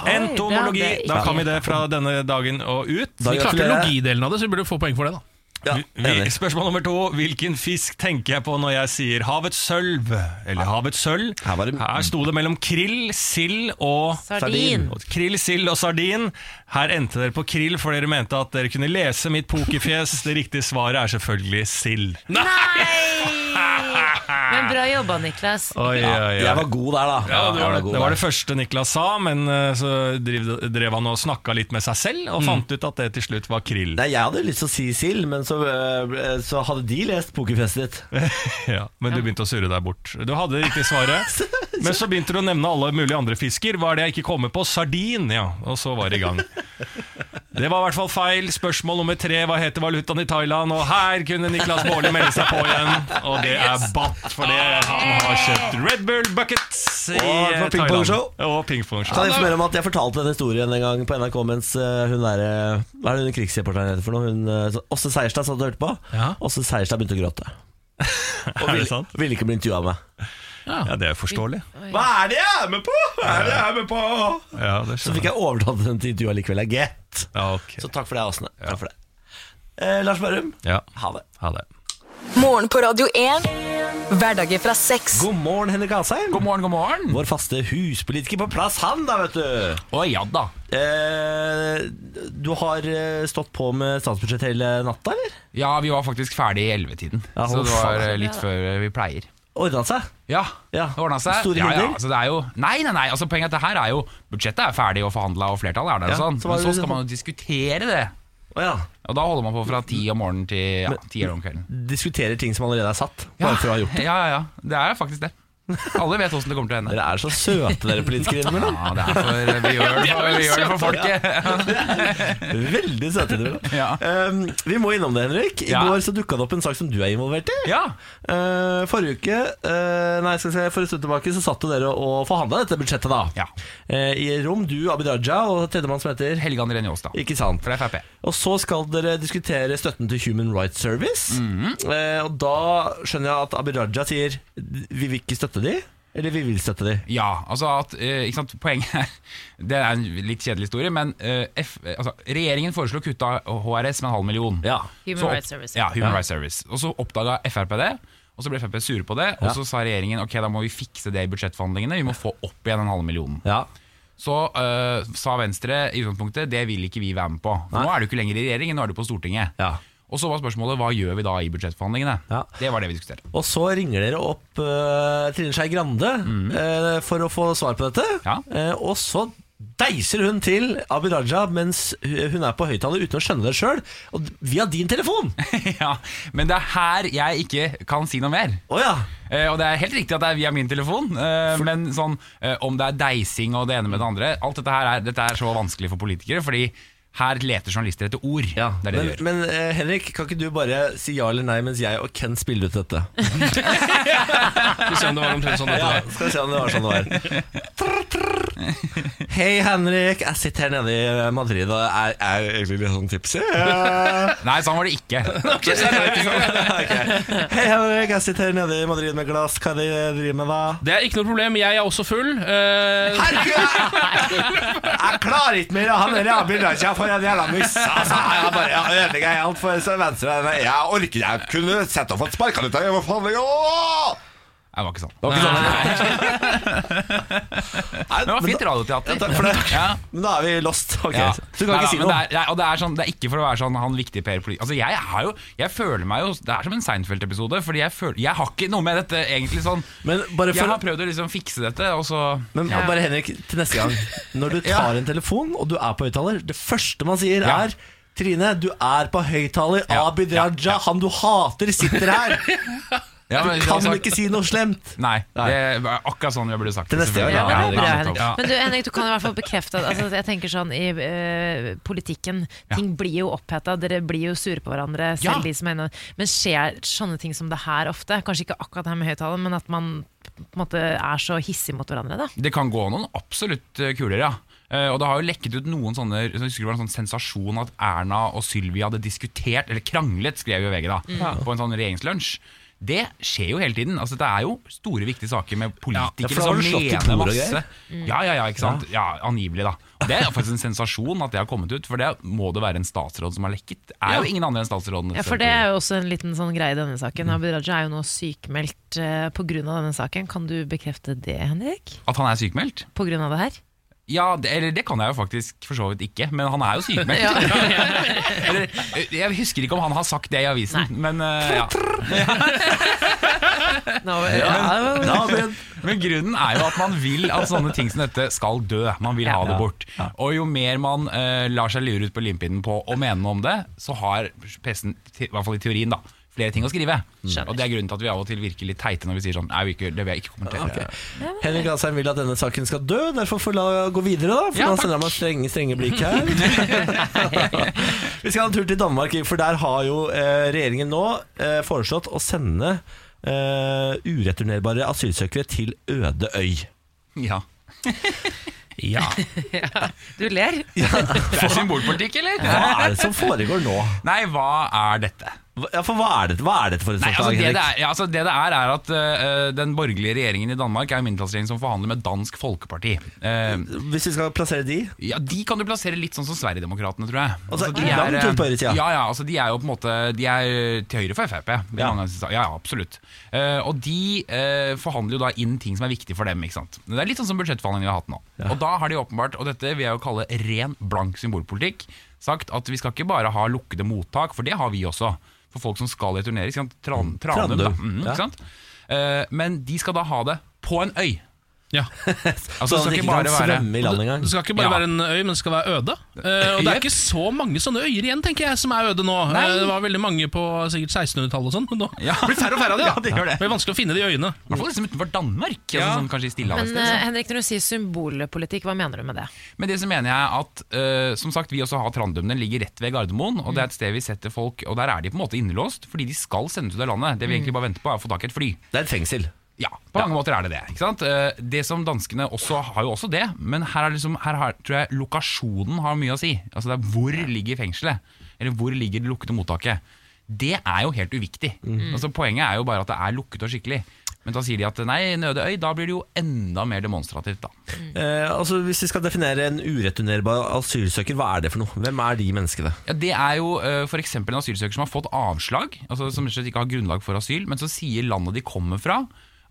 Entomologi! bra, er Da kan vi det fra denne dagen og ut. Da Vi klarte logidelen av det, så vi burde få poeng for det. da Ja, enig. spørsmål nummer to. Hvilken fisk tenker jeg på når jeg sier havets sølv? Eller havets sølv? Her var det- Her sto det mellom krill, sild og Sardin. Krill, sild og sardin. Her endte dere på krill, for dere mente at dere kunne lese mitt pokerfjes. Det riktige svaret er selvfølgelig sild. *laughs* Men bra jobba, Niklas. Oi, oi, oi. Jeg var god der, da. Ja, det, Jeg var, god det var det første Niklas sa, men eh, så drev, drev han og snakka litt med seg selv, og fant ut at det til slutt var krill. Nei, Jeg hadde lyst til å si sild, men så, øh, så hadde de lest pokerfjestet ditt. *laughs* Ja, Men du begynte å surre deg bort. Du hadde ikke svaret. *laughs* Men så begynte du å nevne alle mulige andre fisker. Hva er det jeg ikke kommer på? Sardin, ja. Og så var det i gang. Det var i hvert fall feil. Spørsmål nummer tre. Hva heter valutaen i Thailand? Og her kunne Niklas Baarli melde seg på igjen. Og det er batt, for det han har kjøpt Red Bull Buckets i Og Og Thailand. Og pingpongshow. Kan jeg informere om at jeg fortalte den historien en gang på NRK mens øh, hun der øh, Hva er det hun krigsreporteren heter for noe? Hun, Åse Seierstad satt og hørte på. Ja. Åse Seierstad begynte å gråte. *laughs* Og ville, ville ikke bli intervjua av Ja, det er forståelig. Hva er det jeg er med på?! Hva er det jeg er med på? Ja, det Så fikk jeg overtalt den til intervjuet likevel. er get. Ja, ok. Så takk for det, Åsne. Takk for det. Eh, Lars Berrum, Ja, ha det. ha det. Morgen på Radio 1. Hverdager fra sex. God morgen, Henrik Asheim. God morgen, god morgen. Vår faste huspolitiker på plass, han da, vet du. Å ja da. Eh, du har eh, stått på med statsbudsjett hele natta, eller? Ja, vi var faktisk ferdig i ellevetiden. Ja, så det var faen. eh, litt før eh, vi pleier. Ordna seg? Ja, Ja. ordna seg. Store ja, ja, altså det er jo, nei, nei, nei, altså poenget er at det her er jo Budsjettet er ferdig og forhandla, og flertallet er der, Ja, og sånn så men så skal liksom- man jo diskutere det. Oh, ja. Og da holder man på fra ti om morgenen til ja, ti om kvelden. Diskuterer ting som allerede er satt, Ja, bare for å ha gjort det. *laughs* ja, ja, ja. Det er faktisk det. Alle vet åssen det kommer til å ende. Dere er så søte, dere politikere. Ja, det er for, vi, gjør det for, *laughs* vi gjør det for folket. *laughs* Veldig søte dere. Ja. Um, vi må innom det, Henrik. I Ja. går så dukka det opp en sak som du er involvert i. Ja. Uh, forrige uke uh, Nei, skal jeg si, for en stund tilbake så satt jo dere og forhandla dette budsjettet, da. Ja. Uh, I rom, du, Abid Raja og tredjemann som heter Helge André Njåstad Ikke sant? fra Frp. Og så skal dere diskutere støtten til Human Rights Service. Mhm. eh, og da skjønner jeg at Abid Raja sier Vi vil ikke støtte de, eller vi vil støtte de. Ja, altså at eh, ikke sant, Poenget her *laughs* Det er en litt kjedelig historie, men eh, F, altså, regjeringen foreslo å kutte HRS med en halv million. Ja. Human Så Rights Service. Ja, Human Ja. Rights Service. Og så oppdaga Frp det. Og så ble Frp sure på det, og Ja. så sa regjeringen ok, da må vi fikse det i budsjettforhandlingene. Vi må få opp igjen en halv million. Ja. Så uh, sa Venstre i utgangspunktet det vil ikke vi være med på. For nå er du ikke lenger i regjering, nå er du på Stortinget. Ja. Og så var spørsmålet hva gjør vi da i budsjettforhandlingene? Ja. Det var det vi diskuterte. Og så ringer dere opp uh, Trine Skei Grande eh, for å få svar på dette. Ja. Uh, og så deiser hun til Abid Raja mens hun er på høyttaler uten å skjønne det sjøl, via din telefon! *laughs* ja, Men det er her jeg ikke kan si noe mer. Oh, ja. Eh, og det er helt riktig at det er via min telefon, eh, men sånn, eh, om det er deising og det ene med det andre Alt dette her er, dette er så vanskelig for politikere, fordi her leter journalister etter ord. Ja, det er det men, de gjør. men eh, Henrik, kan ikke du bare si ja eller nei mens jeg og Ken spiller ut dette? *laughs* Skal vi se om det var omtrent sånn dette Ja, skal vi se om det var sånn det var. *laughs* *laughs* Hei, Henrik. Jeg sitter her nede i Madrid og er, er egentlig litt sånn tipsy. *laughs* Nei, sånn var det ikke. *laughs* Ok. Hei, Henrik. Jeg sitter her nede i Madrid med glass. Hva er det du driver med, da? Det er ikke noe problem, jeg er også full. Herregud Jeg klarer ikke mer han der jævla jeg får, en jævla miss. Altså, jeg bare ødelegger alt for venstre. Jeg orker ikke. Jeg kunne sett og fått sparka ut av Hva Åh! Det var ikke sånn. Det var ikke sånn. Men det var fint radioteater. Ja, takk for det. Ja. Men da er vi lost. Okay. Ja. Så du kan Nei, ikke si noe? Det er, og det er, sånn, det er ikke for å være sånn han viktige Per Poli- Altså jeg, har jo, jeg føler meg jo Det er som en Seinfeld-episode. Fordi jeg, føler, jeg har ikke noe med dette egentlig sånn bare Jeg har prøvd å liksom fikse dette, og så Men ja. bare Henrik, til neste gang Når du *laughs* Ja. tar en telefon og du er på høyttaler Det første man sier Ja. er Trine, du er på høyttaler Abid Raja, han du hater, sitter her *laughs* Ja, men- Du kan sagt, ikke si noe slemt Nei, det var akkurat sånn jeg burde sagt det. neste Ja, Ja, men, det er er bra. Men du, Henrik, du kan i hvert fall bekrefte at altså, Jeg tenker sånn i uh, politikken Ting blir jo oppheta, dere blir jo sure på hverandre. Selv Ja. de som er inne Men skjer sånne ting som det her ofte? Kanskje ikke akkurat det her med høyttaler, men at man på en måte er så hissig mot hverandre, da? Det kan gå noen absolutt kulere kuler, ja. Uh, og det har jo lekket ut noen sånne Jeg husker det var en sånn sensasjon at Erna og Sylvi hadde diskutert, eller kranglet, skrev jo VG da, mm. på en sånn regjeringslunsj. Det skjer jo hele tiden. Altså, det er jo store, viktige saker med Ja, politikere har som mener masse. Mm. Ja, ja, ja, ikke sant? Ja, Angivelig, da. Og Det er faktisk en sensasjon at det har kommet ut, for det må det være en statsråd som har lekket. Det er jo ingen andre enn statsråden. Ja, for Det er jo også en liten sånn greie i denne saken. Abid Raja er jo nå sykmeldt uh, pga. denne saken. Kan du bekrefte det, Henrik? At han er sykmeldt? På grunn av det her? Ja, det, eller det kan jeg jo faktisk for så vidt ikke, men han er jo sykemeldt. *laughs* Ja. *laughs* eller, jeg husker ikke om han har sagt det i avisen, men uh, *laughs* ja. men, men grunnen er jo at man vil at sånne ting som dette skal dø. Man vil ha det bort. Og jo mer man uh, lar seg lure ut på limpinnen på å mene noe om det, så har pressen, i hvert fall i teorien, da flere ting å skrive. Mm. Og Det er grunnen til at vi av og til virker litt teite når vi sier sånn Nei, vi ikke, det vil jeg ikke kommentere. Henrik Asheim vil at denne saken skal dø Derfor får la gå videre da For Ja, han takk. sender meg strenge, strenge blikk her *laughs* Vi skal ha en tur til Danmark For der har jo eh, regjeringen nå eh, foreslått å sende eh, ureturnerbare asylsøkere til øde øy Ja. *laughs* Ja. Du ler? Det er symbolpolitikk, eller? Hva er det som foregår nå? Nei, hva er dette? Ja, for hva er dette, er for Nei, forslag, altså det, Henrik? det, er, ja, altså det det er, er at uh, den borgerlige regjeringen i Danmark er en mindretallsregjering som forhandler med Dansk Folkeparti. Uh, Hvis vi skal plassere de? ja, De kan du plassere litt sånn som Sverigedemokraterna, tror jeg. Altså, de langt eh, på høyresida. Ja, ja, altså de er jo på en måte De er til høyre for Frp. Ja. ja, ja, absolutt. Uh, og de forhandler jo da inn ting som er viktig for dem. ikke sant? Det er litt sånn som budsjettforhandlingene vi har hatt nå. Og da har de åpenbart, og dette vil jeg jo kalle ren, blank symbolpolitikk, sagt at vi skal ikke bare ha lukkede mottak, for det har vi også. For folk som skal returnere. Tran, Tranum, da. Mm, ja. ikke sant? Eh, men de skal da ha det på en øy. Ja. *laughs* Altså, Sånn at det skal ikke bare være svømme i land engang Det skal ikke bare Ja. være en øy, men det skal være øde. Uh, og det er ikke så mange sånne øyer igjen, tenker jeg, som er øde nå. Eh, det var veldig mange på sikkert 1600-tallet og sånn, men nå Ja. *laughs* blir det færre og færre av de. Ja, det gjør det. blir vanskelig å finne de øyene. I hvert fall liksom utenfor Danmark. Altså, Ja. sånn, kanskje i Stillehavet. Men uh, Henrik, når du sier symbolpolitikk, hva mener du med det? Med det så mener jeg at Som sagt, vi også har Trandum. Den ligger rett ved Gardermoen. Og det er et sted vi setter folk Og der er de på en måte innelåst, fordi de skal sendes ut av landet. Det vi egentlig bare venter på, er å få tak i et fly. Det er et fengsel Ja, på mange måter er det det. Eh, Det som danskene også har jo også det, men her, er liksom, her har, tror jeg lokasjonen har mye å si. Altså det er Hvor ligger fengselet? Eller hvor ligger det lukkede mottaket? Det er jo helt uviktig. Altså Poenget er jo bare at det er lukket og skikkelig. Men da sier de at nei, Nøde øy, da blir det jo enda mer demonstrativt. da eh, altså Hvis vi skal definere en ureturnerbar asylsøker Hva er det for noe? Hvem er de menneskene? Ja, Det er jo eh, f.eks. en asylsøker som har fått avslag, altså som rett og slett ikke har grunnlag for asyl, men så sier landet de kommer fra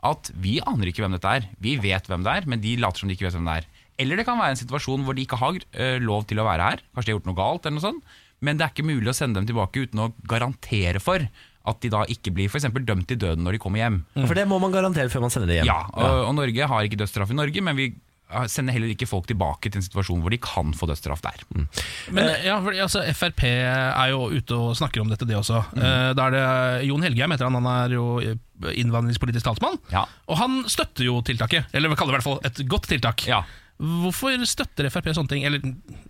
at vi aner ikke hvem dette er. Vi vet hvem det er, men de later som de ikke vet hvem det er. Eller det kan være en situasjon hvor de ikke har eh, lov til å være her. Kanskje de har gjort noe galt, eller noe sånt. Men det er ikke mulig å sende dem tilbake uten å garantere for at de da ikke blir for eksempel dømt til døden når de kommer hjem. For det må man garantere før man sender dem hjem Ja, og, og Norge har ikke dødsstraff i Norge, men vi eh, sender heller ikke folk tilbake til en situasjon hvor de kan få dødsstraff der. Men ja, for, altså, Frp er jo ute og snakker om dette, det også. Eh, da er det Jon Helgheim heter han, han er jo innvandringspolitisk talsmann. Og han støtter jo tiltaket, eller vi kaller det i hvert fall et godt tiltak. Hvorfor støtter Frp sånne ting? Eller,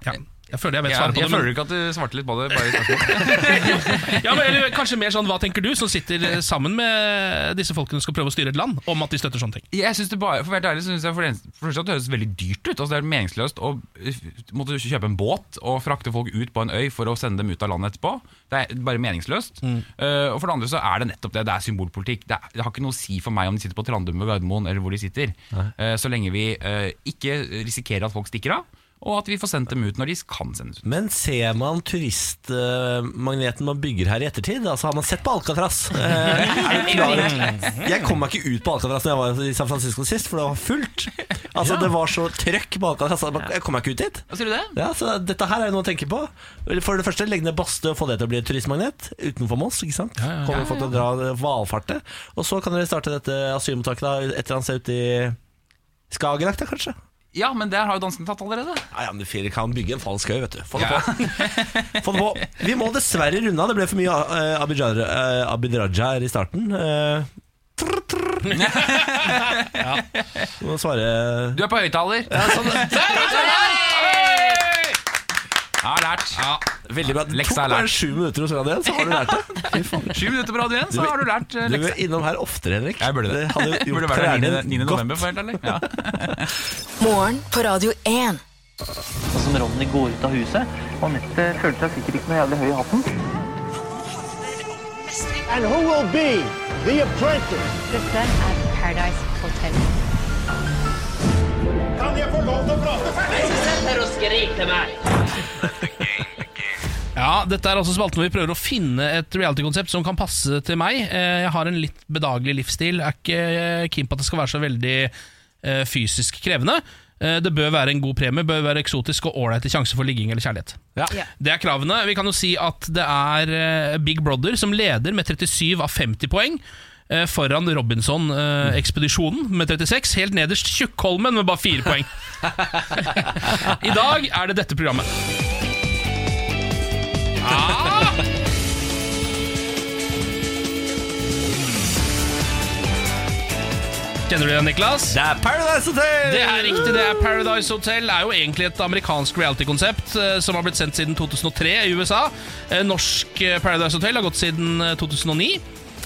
ja. Jeg føler jeg vet svaret på jeg det. Jeg føler ikke at du svarte litt på det. Bare i *laughs* ja, men, eller kanskje mer sånn, Hva tenker du, som sitter sammen med disse folkene som skal prøve å styre et land, om at de støtter sånne ting? Jeg synes det bare, for å være ærlig, synes jeg for det, for det det høres veldig dyrt ut. Altså Det er meningsløst å måtte kjøpe en båt og frakte folk ut på en øy for å sende dem ut av landet etterpå. Det er bare meningsløst. Uh, og for det andre så er det nettopp det. Det er symbolpolitikk. Det, er, det har ikke noe å si for meg om de sitter på Trandum ved Gardermoen eller hvor de sitter. Uh, så lenge vi uh, ikke risikerer at folk stikker av, og at vi får sendt dem ut når de kan sendes ut. Men ser man turistmagneten man bygger her i ettertid? Altså Har man sett på Alcatraz? *laughs* Eh, Jeg kom meg ikke ut på Alcatraz når jeg var i San Francisco sist, for det var fullt. Altså Ja. Det var så trøkk på Alcatraz. Jeg kom meg ikke ut dit. Hva sier du det? Ja, så Dette her er jo noe å tenke på. For det første, legge ned badstue og få det til å bli et turistmagnet utenfor Moss. ikke sant? ja, Kommer ja, folk til å dra valfarte. Og så kan dere starte dette asylmottaket da, et eller annet sted ute i Skagerrak, da kanskje? Ja, men der har jo danskene tatt allerede. Ja, ja, men du kan bygge en falsk øy, vet du. Få det på. Få det på. Vi må dessverre runde av. Det ble for mye uh, Abid Raja eh, Abid Raja her i starten. Uh, trr, trr. *laughs* ja. Du må svare Du er på høyttaler. Ja, sånn. *laughs* Har lært. Veldig bra. Det Leksa tok er bare lært. sju minutter hos Radio 1, så har du lært det. *laughs* Sju minutter på Radio 1, så har du lært leksa. Du bør innom her oftere, Henrik. Jeg burde det. Det hadde *laughs* gjort burde vært der 9. 9. november, for helt ærlig. Ja. *laughs* Morgen på Radio 1. Og som Ronny går ut av huset, og Anette følte seg sikkert ikke noe jævlig høy i hatten. And who will be the apprentice? Dette er Paradise Hotel. Kan jeg få lov til å prate ferdig? Sett dere og skrik til meg! Ja, Dette er altså spalten hvor vi prøver å finne et reality-konsept som kan passe til meg. Eh, Jeg har en litt bedagelig livsstil. Jeg Er ikke eh, keen på at det skal være så veldig eh, fysisk krevende. Eh, Det bør være en god premie, bør være eksotisk og ålreit sjanse for ligging eller kjærlighet. Ja. Det er kravene. Vi kan jo si at det er Big Brother som leder med 37 av 50 poeng. Eh, Foran Robinson-ekspedisjonen med 36. Helt nederst Tjukkholmen med bare fire poeng. *laughs* I dag er det dette programmet. Ah! Kjenner du det, Niklas? Det er Paradise Hotel! Det er riktig, det er Paradise Hotel er jo egentlig et amerikansk reality-konsept eh, som har blitt sendt siden 2003 i USA. Eh, Norsk eh, Paradise Hotel har gått siden eh, 2009.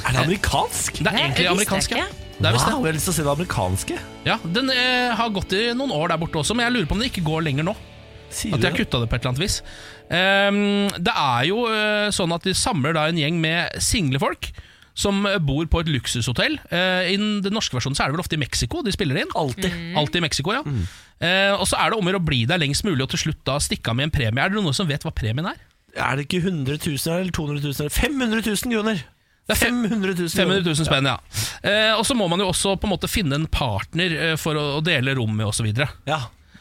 Er det amerikansk? Det er egentlig amerikansk, ja. Det er visst det. Wow, jeg har lyst til å se det amerikanske. Ja, Den eh, har gått i noen år der borte også, men jeg lurer på om den ikke går lenger nå. Sier At du de har det? kutta det på et eller annet vis. Ehm, det er jo eh, sånn at de samler da en gjeng med single folk som eh, bor på et luksushotell. Eh, I den den norske versjonen så er det vel ofte i Mexico de spiller inn. Alltid. Alltid i Mexico, ja. Eh, og så er det om å gjøre å bli der lengst mulig og til slutt da stikke av med en premie. Er det noen som vet hva premien er? Er det ikke 100 000 eller 200 000 eller 500 000 kroner? Det er 500 000 500 000 spenn, ja. Eh, og så må man jo også på en måte finne en partner eh, for å, å dele rom med osv. Ja.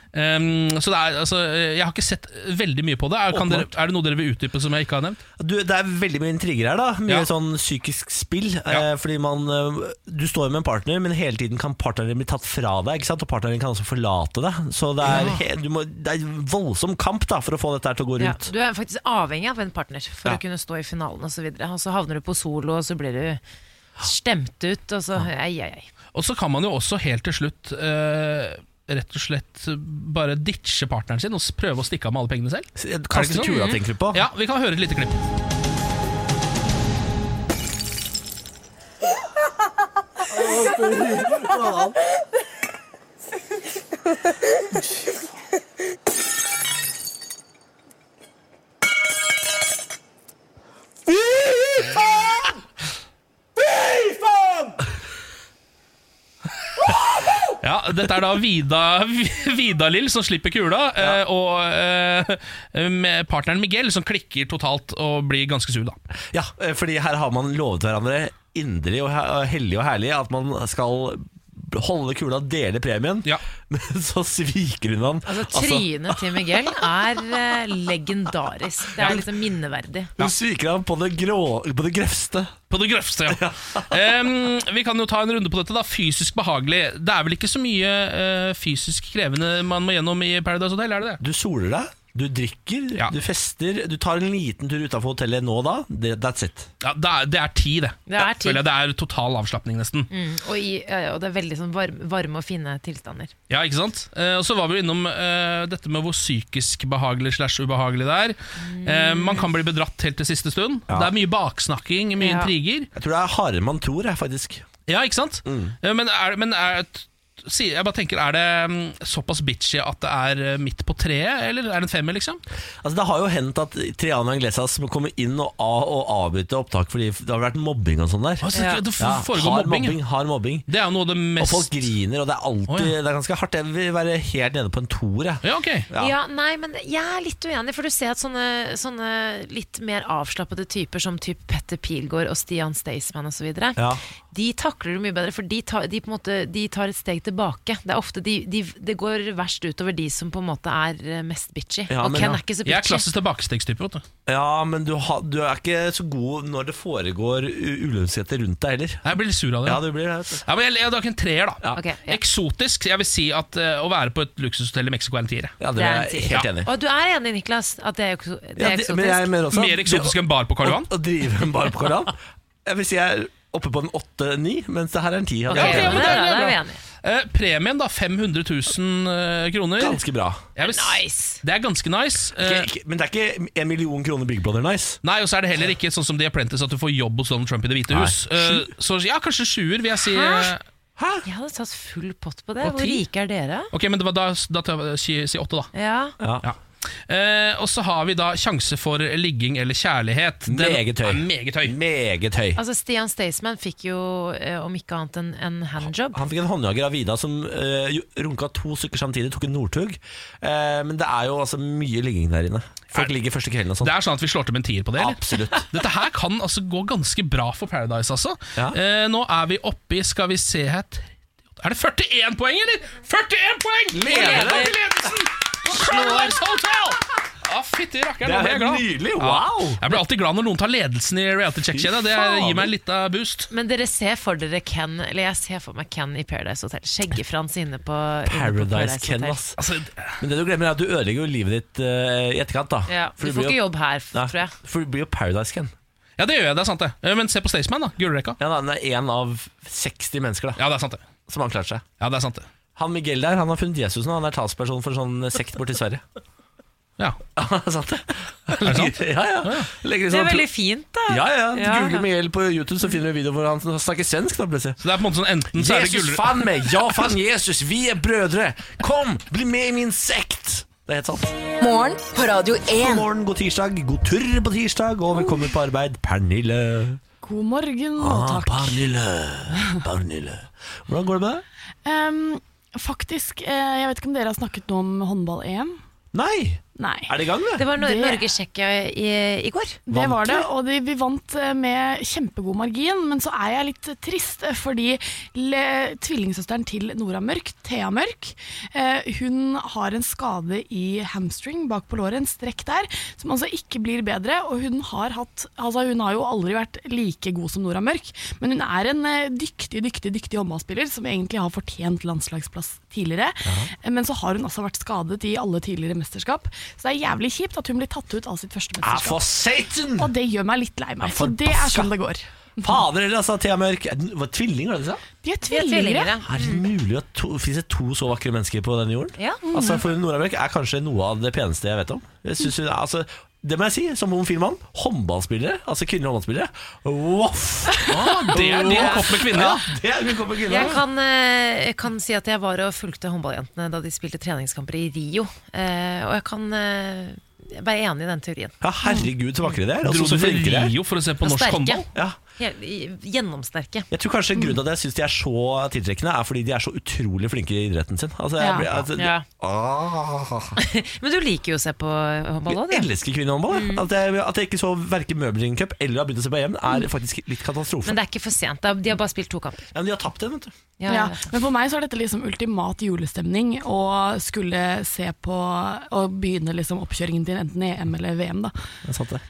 Um, så det er, altså, jeg har ikke sett veldig mye på det. Er, kan dere, er det noe dere vil utdype som jeg ikke har nevnt? Du, det er veldig mye intriger her, da. Mye Ja. sånn psykisk spill. Eh, fordi man eh, Du står med en partner, men hele tiden kan partneren bli tatt fra deg. Ikke sant? Og partneren kan også forlate deg. Så det er, Ja. he, du må, det er voldsom kamp da for å få dette her til å gå Ja, rundt. du er faktisk avhengig av en partner for Ja. å kunne stå i finalen osv. Og, så videre. og så havner du på solo, og så blir du stemt ut, og så ei, ei, ei. Og så kan man jo også helt til slutt eh, rett og slett bare ditche partneren sin og prøve å stikke av med alle pengene selv. Kaste sånn? kula, tenker du på? Ja, vi kan høre et lite klipp. Fy faen! Fy faen! Ja, Dette er da Vida, *laughs* Vida-Lill som slipper kula, ja. og eh, med partneren Miguel som klikker totalt og blir ganske sur. da Ja, eh, fordi her har man lovet hverandre inderlig og he- hellig og herlig at man skal holde kula dele premien, *laughs* men så sviker hun han. Altså, Trynet til Miguel er eh, legendarisk. Det er liksom minneverdig. Hun sviker han på det, grå, på det grøvste. På det grøvste, ja. *laughs* um, vi kan jo ta en runde på dette. da Fysisk behagelig. Det er vel ikke så mye uh, fysisk krevende man må gjennom i Paradise Hotel? er det det? Du soler deg. Du drikker, du fester, du tar en liten tur utafor hotellet nå og da. Det, that's it. Ja, det, er, det er ti, det. Det er ti. Det er total avslapning, nesten. Mm, og, i, ja, ja, og det er veldig sånn varme, varme og fine tilstander. Ja, ikke sant? Eh, og så var vi innom eh, dette med hvor psykisk behagelig slash ubehagelig det er. Eh, man kan bli bedratt helt til siste stund. Ja. Det er mye baksnakking, mye Ja. intriger. Jeg tror det er hardere enn man tror, jeg, faktisk. Ja, ikke sant? Mm. men er, men er, jeg bare tenker, er det mm, såpass bitchy at det er eh, midt på treet, eller er det en femmer, liksom? Altså, det har jo hendt at Triana Iglesias må komme inn og, av, og avbryte opptak fordi det har vært mobbing og sånn der. Altså, ja. det foregår hard mobbing, ja. mobbing. Hard mobbing. Det er jo noe av det mest Og folk griner, og det er alltid oh, ja. Det er ganske hardt. Jeg vil være helt nede på en toer, jeg. Ja, ok. Ja. nei, men jeg er litt uenig, for du ser at sånne, sånne litt mer avslappede typer som typ Petter Pilgaard og Stian Staysman osv., Ja. De takler det mye bedre, for de tar, de på en måte, de tar et steg tilbake. Det er ofte de, de, det går verst utover de som på en måte er eh, mest bitchy. Ja, og men Ken ja. er ikke så bitchy. Jeg er klassisk tilbakestegstype. Ja, men du, ha, du er ikke så god når det foregår u- rundt deg heller. Jeg blir litt sur av det. Ja, du blir det. Ja, men jeg, jeg, det er ikke en treer, da. Okay, ja. Eksotisk. Jeg vil si at uh, å være på et luksushotell i Mexico er en tier. Ja, Det er jeg helt enig i. Og du er enig, Niklas, at det er, det er Ja, det- eksotisk? men jeg mener også- Mer eksotisk enn bar på Karl Johan? Å, å drive en bar på Karl Johan. Jeg vil si jeg oppe på en åtte-ni, mens det her er en ti. Ok, Ja, men det er- det er bra. Eh, premien, da. 500 000 eh, kroner. Ganske bra. Vil, Nice. Det er ganske nice. Eh, Ikke, ikke, men det er ikke en million kroner Big Brother nice. Nei, og så er det heller ikke sånn som The Apprentice at du får jobb hos Donald Trump i Det hvite Nei. hus. Eh, så ja, kanskje sjuer, vil jeg si. Hæ? Hæ? Jeg hadde tatt full pott på det. På Hvor rike er dere? Ok, men det var da, da si, si åtte, da. Ja. Ja. Eh, og så har vi da sjanse for ligging eller kjærlighet. Den Meget høy. er Meget høy. Meget høy. Altså Stian Staysman fikk jo, eh, om ikke annet, en, en handjob. Han fikk en håndjager av Vida som uh, runka to stykker samtidig, tok en Northug. Eh, men det er jo altså mye ligging der inne. Folk ligger første kvelden og sånn. Det er sånn at vi slår til med en tier på det, eller? Absolutt. *laughs* Dette her kan altså gå ganske bra for Paradise, altså. Ja. Eh, nå er vi oppe i, skal vi se her Er det 41 poeng, eller? 41 poeng! Leder det? Leder ledelsen! Paradise Hotel! Ja, fytti rakkeren, Det er nå ble jeg helt glad. nydelig, Ja. wow! Jeg blir alltid glad når noen tar ledelsen i reality check-kjedet. Det faen. gir meg litt av boost. Men dere ser for dere Ken Eller jeg ser for meg Ken i Paradise Hotel. Skjeggefrans inne på inne på Paradise Ken, Hotel. ass. Altså, Men det du glemmer, er at du ødelegger jo livet ditt eh, i etterkant. da Ja, For du får jo- ikke jobb her, Nei, tror jeg. For du blir jo Paradise Ken. Ja, det gjør jeg, det er sant det. Eh, Men se på Staysman, da. Gullrekka. Ja, da, Han er én av 60 mennesker da Ja, det er sant det. som har klart seg. Ja, det er sant det. Han Miguel der, han har funnet Jesus nå. Han er talsperson for sånn sekt borti Sverige. Ja. *laughs* sant det? Er det sant? Ja, ja. Legger Det er sånn- veldig fint, da. Ja, ja. Ja. Google Miguel på YouTube, så finner du en video hvor han snakker svensk. da plutselig Så det er på en måte sånn enten så er det Jesus fan fann meg! Ja, *laughs* fann Jesus! Vi er brødre! Kom, bli med i min sekt! Det er helt sant. Morgen på Radio 1. God morgen, god tirsdag, god turr på tirsdag, og velkommen på arbeid, Pernille. God morgen og Ah, takk. Pernille. Pernille. Hvordan går det med deg? Em, faktisk, eh, jeg vet ikke om dere har snakket noe om håndball-EM? Nei! Nei. Er det i gang, det? Det var Nor Det- Norge-Tsjekkia i, i går. Det var det, og de, vi vant eh, med kjempegod margin, men så er jeg litt trist, eh, fordi le, tvillingsøsteren til Nora Mørk, Thea Mørk, eh, hun har en skade i hamstring bak på låret, en strekk der, som altså ikke blir bedre, og hun har hatt, altså hun har jo aldri vært like god som Nora Mørk, men hun er en eh, dyktig, dyktig, dyktig håndballspiller, som egentlig har fortjent landslagsplass tidligere, Ja. men så har hun også vært skadet i alle tidligere mesterskap, så det er jævlig kjipt at hun blir tatt ut av sitt første Ah, mesterskap. for satan! Og det gjør meg litt lei meg, for det er sånn det går. Fader heller, altså, Thea Mørk. Var tvillinger, det det du sa? De er er tvillinger, ja. Er det mulig at to, finnes det to så vakre mennesker på denne jorden? Ja. Altså, for Nora Mørk er kanskje noe av det peneste jeg vet om. Jeg synes hun, altså, det må jeg si, som homofil mann. Håndballspillere, altså kvinnelige håndballspillere. Voff! Ah, det er din kopp med kvinner, Ja, det er min kopp med kvinner. Jeg kan, eh, jeg kan si at jeg var og fulgte håndballjentene da de spilte treningskamper i Rio. Eh, og jeg kan eh, være enig i den teorien. Ja, herregud, så vakre de er. Dro du til. Rio for å se på norsk håndball? Ja. Gjennomsterke. Jeg tror kanskje grunnen til at jeg syns de er så tiltrekkende, er fordi de er så utrolig flinke i idretten sin. Altså, jeg Ja. blir, altså, Ja. Ah. *laughs* Men du liker jo å se på håndball òg, Jeg elsker kvinnehåndball. Mm. At, jeg, at jeg ikke så verken Møbelringen Cup eller har begynt å se på EM, er faktisk litt katastrofe. Men det er ikke for sent. De har bare spilt to kamper. Ja, men de har tapt den, vet du. Ja, Ja, men for meg så er dette liksom ultimat julestemning å skulle se på og begynne liksom oppkjøringen til enten EM eller VM. da. Det er sant det.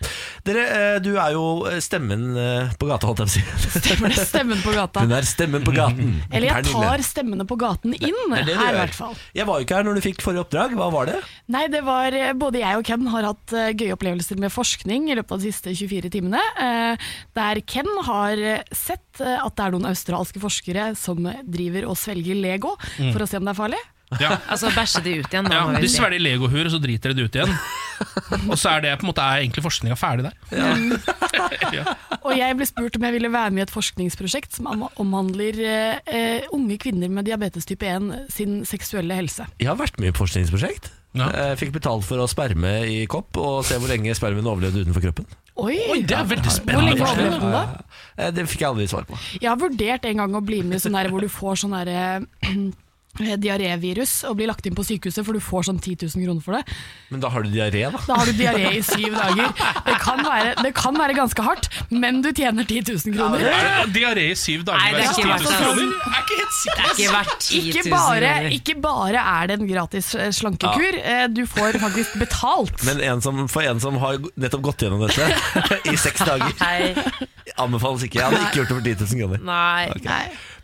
Dere, eh, du er jo stemmen eh, på gata, holdt jeg på å si. *laughs* Stemmer det, stemmen på gata. Hun er stemmen på gaten. Eller jeg tar stemmene på gaten inn, Det det her i hvert fall. Jeg var jo ikke her når du fikk forrige oppdrag. Hva var det? Nei, det var eh, Både jeg og Ken har hatt eh, gøye opplevelser med forskning i løpet av de siste 24 timene. eh, Der Ken har sett at det er noen australske forskere som driver og svelger Lego Mm. for å se om det er farlig. Ja. Altså bæsje de ut igjen. da, Ja, de svelger legohuer, og så driter de det ut igjen. Og så er det på en måte er egentlig forskninga ferdig der. *laughs* Ja. Og jeg ble spurt om jeg ville være med i et forskningsprosjekt som omhandler eh, eh, unge kvinner med diabetes type 1 sin seksuelle helse. Jeg har vært med i et forskningsprosjekt. Jeg fikk betalt for å sperme i kopp og se hvor lenge spermen overlevde utenfor kroppen. Oi, Oi, det er veldig spennende. Hvor lenge overlevde den da? Eh, Det fikk jeg aldri svar på. Jeg har vurdert en gang å bli med i sånn der hvor du får sånn derre *clears throat* diarévirus og blir lagt inn på sykehuset, for du får sånn 10 000 kroner for det. Men da har du diaré, da. Da har du diaré i syv dager. Det kan, være, det kan være ganske hardt, men du tjener 10 000 kroner. Ja, Diaré i syv dager Nei, det er ikke 10 000 verdt det. kroner? Er ikke helt sikkert. Det er ikke verdt 10 000 Ikke bare, ikke bare er det en gratis eh, slankekur, ja. du får faktisk betalt. Men en som, for en som har nettopp gått gjennom dette *laughs* i seks dager Anbefales ikke. Jeg hadde ikke gjort det for 10 000 kroner. Nei. Ok.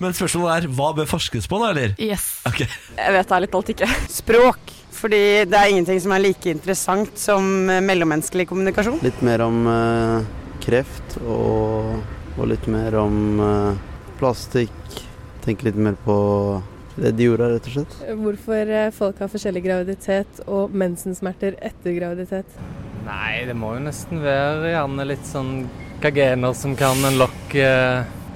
Men spørsmålet er hva bør forskes på, da, eller? Yes. Ok. Jeg vet ærlig talt ikke. Språk. Fordi det er ingenting som er like interessant som eh, mellommenneskelig kommunikasjon. Litt mer om eh, kreft og, og litt mer om eh, plastikk. Tenke litt mer på redd jorda, rett og slett. Hvorfor folk har forskjellig graviditet og mensensmerter etter graviditet. Nei, det må jo nesten være gjerne litt sånn hva gener som kan unlocke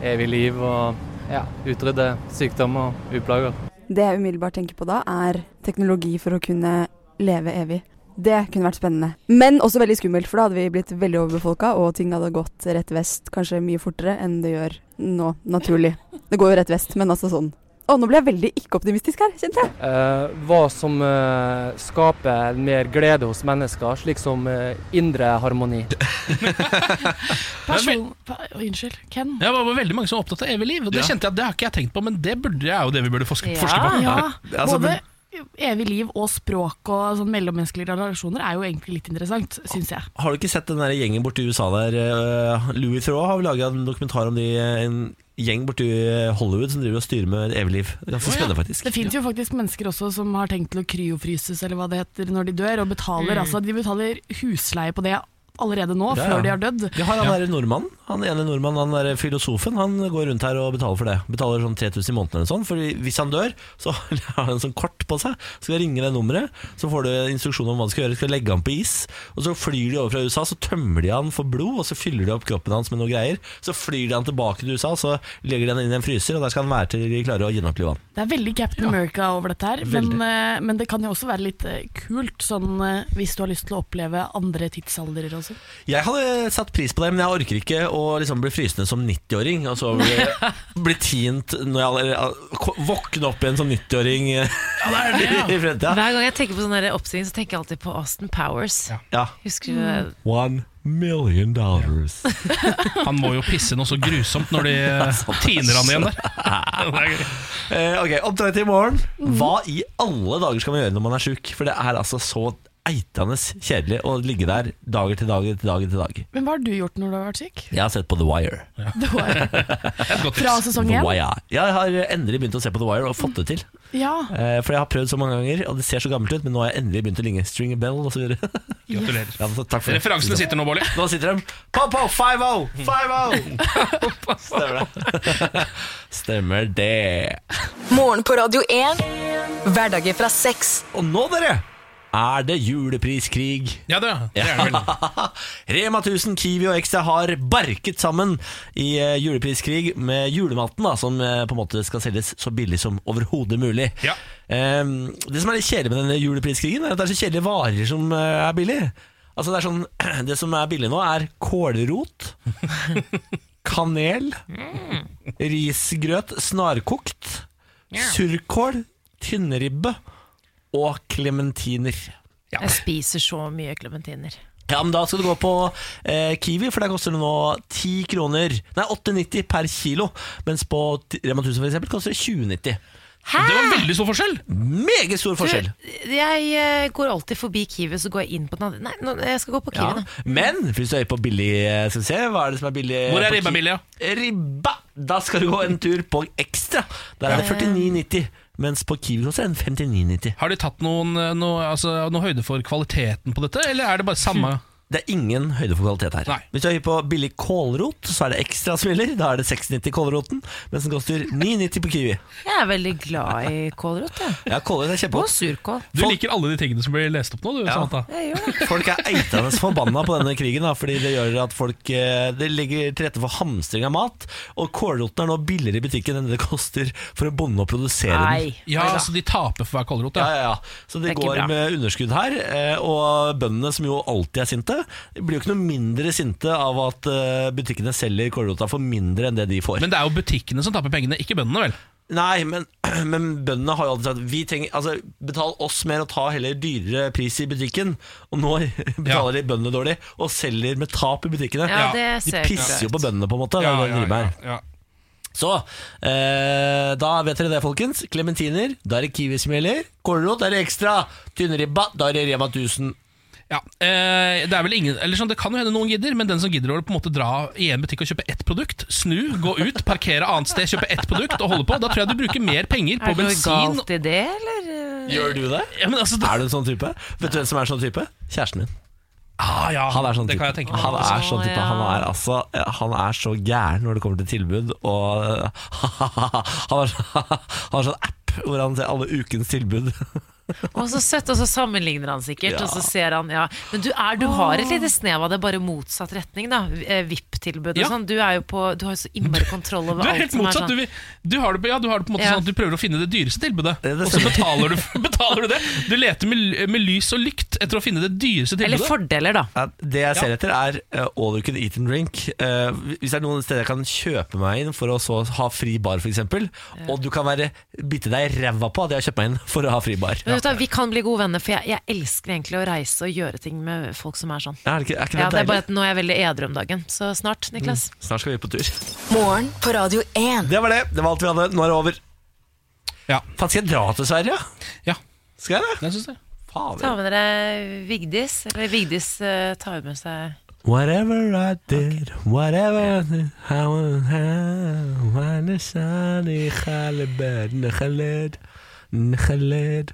evig liv og ja, utrydde sykdom og uplager. Det jeg umiddelbart tenker på da, er teknologi for å kunne leve evig. Det kunne vært spennende. Men også veldig skummelt, for da hadde vi blitt veldig overbefolka, og ting hadde gått rett vest kanskje mye fortere enn det gjør nå, naturlig. Det går jo rett vest, men altså sånn. Å, nå ble jeg veldig ikke-optimistisk her, kjente jeg. Eh, hva som eh, skaper mer glede hos mennesker, slik som eh, indre harmoni. *laughs* Person... Pa, unnskyld. Ken? Ja, det var veldig mange som var opptatt av evig liv, og det Ja. kjente jeg at det har ikke jeg tenkt på, men det burde, er jo det vi burde forske, Ja, forske på. ja. Altså, både evig liv og språk og sånn mellommenneskelige relasjoner er jo egentlig litt interessant, syns jeg. Har du ikke sett den der gjengen borti USA der? eh, Louis Theroux har laga en dokumentar om de, en gjeng borti Hollywood som driver og styrer med evig liv. Ganske spennende, faktisk. Det fins jo faktisk mennesker også som har tenkt til å kryofryses eller hva det heter når de dør, og betaler, Mm. altså, de betaler husleie på det allerede nå, Ja, ja. før de har dødd. Vi har han ja. nordmannen, han ene nordmannen, han der filosofen, han går rundt her og betaler for det. Betaler sånn 3000 i måneden eller sånn, for hvis han dør, så *laughs* har han en sånn kort på seg. Skal ringe det nummeret, så får du instruksjon om hva du skal gjøre. Skal legge han på is, og så flyr de over fra USA, så tømmer de han for blod, og så fyller de opp kroppen hans med noe greier. Så flyr de han tilbake til USA, så legger de han inn i en fryser, og der skal han være til de klarer å gjenopplive han. Det er veldig Captain America over dette her, men, eh, men det kan jo også være litt eh, kult, sånn eh, hvis du har lyst til å oppleve andre tidsaldere også. Jeg hadde satt pris på det, men jeg orker ikke å liksom bli frysende som 90-åring. Og så bli, *laughs* bli tint når jeg allerede våkne opp igjen som 90-åring ja, *laughs* i fremtida. Hver gang jeg tenker på sånn oppstilling, så tenker jeg alltid på Austin Powers. Ja. Husker du det? One million dollars. *laughs* Han må jo pisse noe så grusomt når de eh, tiner han igjen der. Er. Eh, ok, Oppdrag til i morgen. Hva i alle dager skal man gjøre når man er sjuk? For det er altså så eitende kjedelig å ligge der dager til dager til dager til dag. Men hva har du gjort når du har vært syk? Jeg har sett på The Wire. Ja. *laughs* The Wire. *laughs* Fra sesong én? Jeg har endelig begynt å se på The Wire og fått det til. Ja. Eh, For jeg har prøvd så mange ganger, og det ser så gammelt ut, men nå har jeg endelig begynt å linge String a Bell osv. *laughs* Gratulerer. Ja, så takk for det. Referansene sitter nå, Bolli. Nå sitter de Po-po, 5-0! 5-0! Stemmer det. Stemmer det. Morgen på Radio 1. Hverdager fra sex. Og nå, dere, er det julepriskrig. Ja, det, det er det vel. *laughs* Rema 1000, Kiwi og Extra har barket sammen i eh, julepriskrig med julematen, da, som eh, på en måte skal selges så billig som overhodet mulig. Eh, det som er litt kjedelig med denne julepriskrigen, er at det er så kjedelige varer som eh, er billig. Altså det, er sånn, *clears throat* det som er billig nå, er kålrot, *laughs* kanel, risgrøt snarkokt, surkål, tynnribbe og klementiner. Jeg spiser så mye klementiner. Ja, men Da skal du gå på eh, Kiwi, for der koster det nå 10 kroner Nei, 8,90 per kilo. Mens på Rema 1000 for eksempel koster det 20,90. Hæ? Det var veldig stor forskjell! Meget stor forskjell. Du, jeg eh, går alltid forbi Kiwi, så går jeg inn på den andre. Nei, nå, jeg skal gå på Ja. Kiwi nå. Men hvis du er på billig eh, Skal vi se, hva er det som er billig Hvor er ribba billig? billig, Ribba! Da skal du gå en tur på Ekstra. Der er det 49,90. Mens på Kiwi koster den 59,90. Har de tatt noen, eh, noe, altså, noe høyde for kvaliteten på dette, eller er det bare samme? Det er ingen høyde for kvalitet her. Nei. Hvis du er på billig kålrot, så er det ekstra som. Da er det 6,90 kålroten, mens den koster 9,90 på Kiwi. Jeg er veldig glad i kålrot, jeg. Ja, kålrot er Og kjempegodt. surkål. Du liker alle de tingene som blir lest opp nå, du, Ja. Samantha. Det. Folk er eitende forbanna på denne krigen, da, fordi det gjør at folk eh, Det legger til rette for hamstring av mat. Og kålroten er nå billigere i butikken enn det koster for en bonde å produsere den. Nei. Ja, Oi så de taper for hver kålrot, Ja, ja. ja, ja. Så er går bra. med underskudd her. eh, Og bøndene, som jo alltid er sinte, de blir jo ikke noe mindre sinte av at eh, butikkene selger kålrota for mindre enn det de får. Men det er jo butikkene som taper pengene, ikke bøndene, vel? Nei, men, *clears throat* men bøndene har jo alltid sagt Vi trenger, altså, Betal oss mer og ta heller dyrere pris i butikken. Og nå *laughs* betaler de bøndene dårlig og selger med tap i butikkene. Ja, det de pisser jo på bøndene, på en måte. det er det de driver ja. Så eh, da vet dere det, folkens. Klementiner, da er det Kiwi som gjelder. Kålrot, da er det ekstra. Tynnribba, da er det Rema 1000. Ja, eh, det er vel ingen Eller sånn, Det kan jo hende noen gidder, men den som gidder å på en måte dra i en butikk og kjøpe ett produkt, snu, gå ut, parkere annet sted, kjøpe ett produkt og holde på, da tror jeg du bruker mer penger på bensin. Er det noe bensin. galt i det, eller? Gjør du det? Ja, men altså, Er du en sånn type? Vet du hvem som er sånn type? Kjæresten min. ah, ja, Han er sånn det type. kan jeg tenke meg. Han er sånn type. Han er, altså, han er så gæren når det kommer til tilbud. Og *laughs* han har, han har sånn app hvor han ser alle ukens tilbud. *laughs* Å, så søtt, og så sammenligner han sikkert, Ja. og så ser han ja. Men du, er, du har et lite snev av det, bare motsatt retning, da. Eh, VIP-tilbud og Ja. sånn. Du er jo på Du har jo så innmari kontroll over *laughs* Du er helt motsatt. er motsatt. sånn. Du, du, har det, på- ja, du har det på en måte Ja. sånn at du prøver å finne det dyreste tilbudet, Det det og så betaler du, *laughs* betaler du det. Du leter med, med lys og lykt etter å finne det dyreste tilbudet. Eller fordeler, da. Ja, det jeg ser Ja. etter, er uh, all you can eat and drink. Uh, hvis det er noen steder jeg kan kjøpe meg inn for å så ha fri bar, f.eks., og du kan være bite deg i ræva på at jeg har kjøpt meg inn for å ha fri bar. Vet du, Vi kan bli gode venner, for jeg, jeg elsker egentlig å reise og gjøre ting med folk som er sånn. Er, det ikke, er ikke det Ja, det er bare at Nå er jeg veldig edru om dagen, så snart, Niklas. Snart skal vi på tur. Morgen på Radio 1. Det var det. Det var alt vi hadde. Nå er det over. Ja. Faen, skal jeg dra til Sverige? Ja, Skal jeg det? jeg synes det. Ta med dere Vigdis, eller Vigdis uh, tar med seg Whatever I did, whatever I did, how how when the sun is Khaled,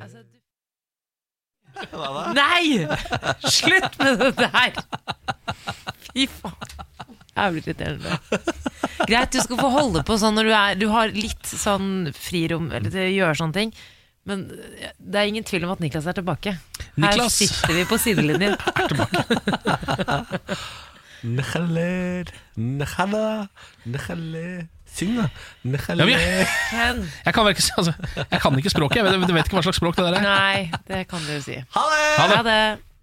Altså, du... Hva da? Nei! Slutt med det der! Fy faen. Jeg Jævlig irriterende. Greit, du skal få holde på sånn når du, er, du har litt sånn frirom eller til å gjøre sånne ting. Men det er ingen tvil om at Niklas er tilbake. Niklas. Her sitter vi på sidelinjen. *laughs* Khaled, Khaled, Khaled. Syng, da. Ja, men jeg, jeg, kan ikke, altså, jeg kan ikke språket, jeg vet, jeg vet ikke hva slags språk det der er. Nei, det kan du si. Ha det! Ha det. Ha det.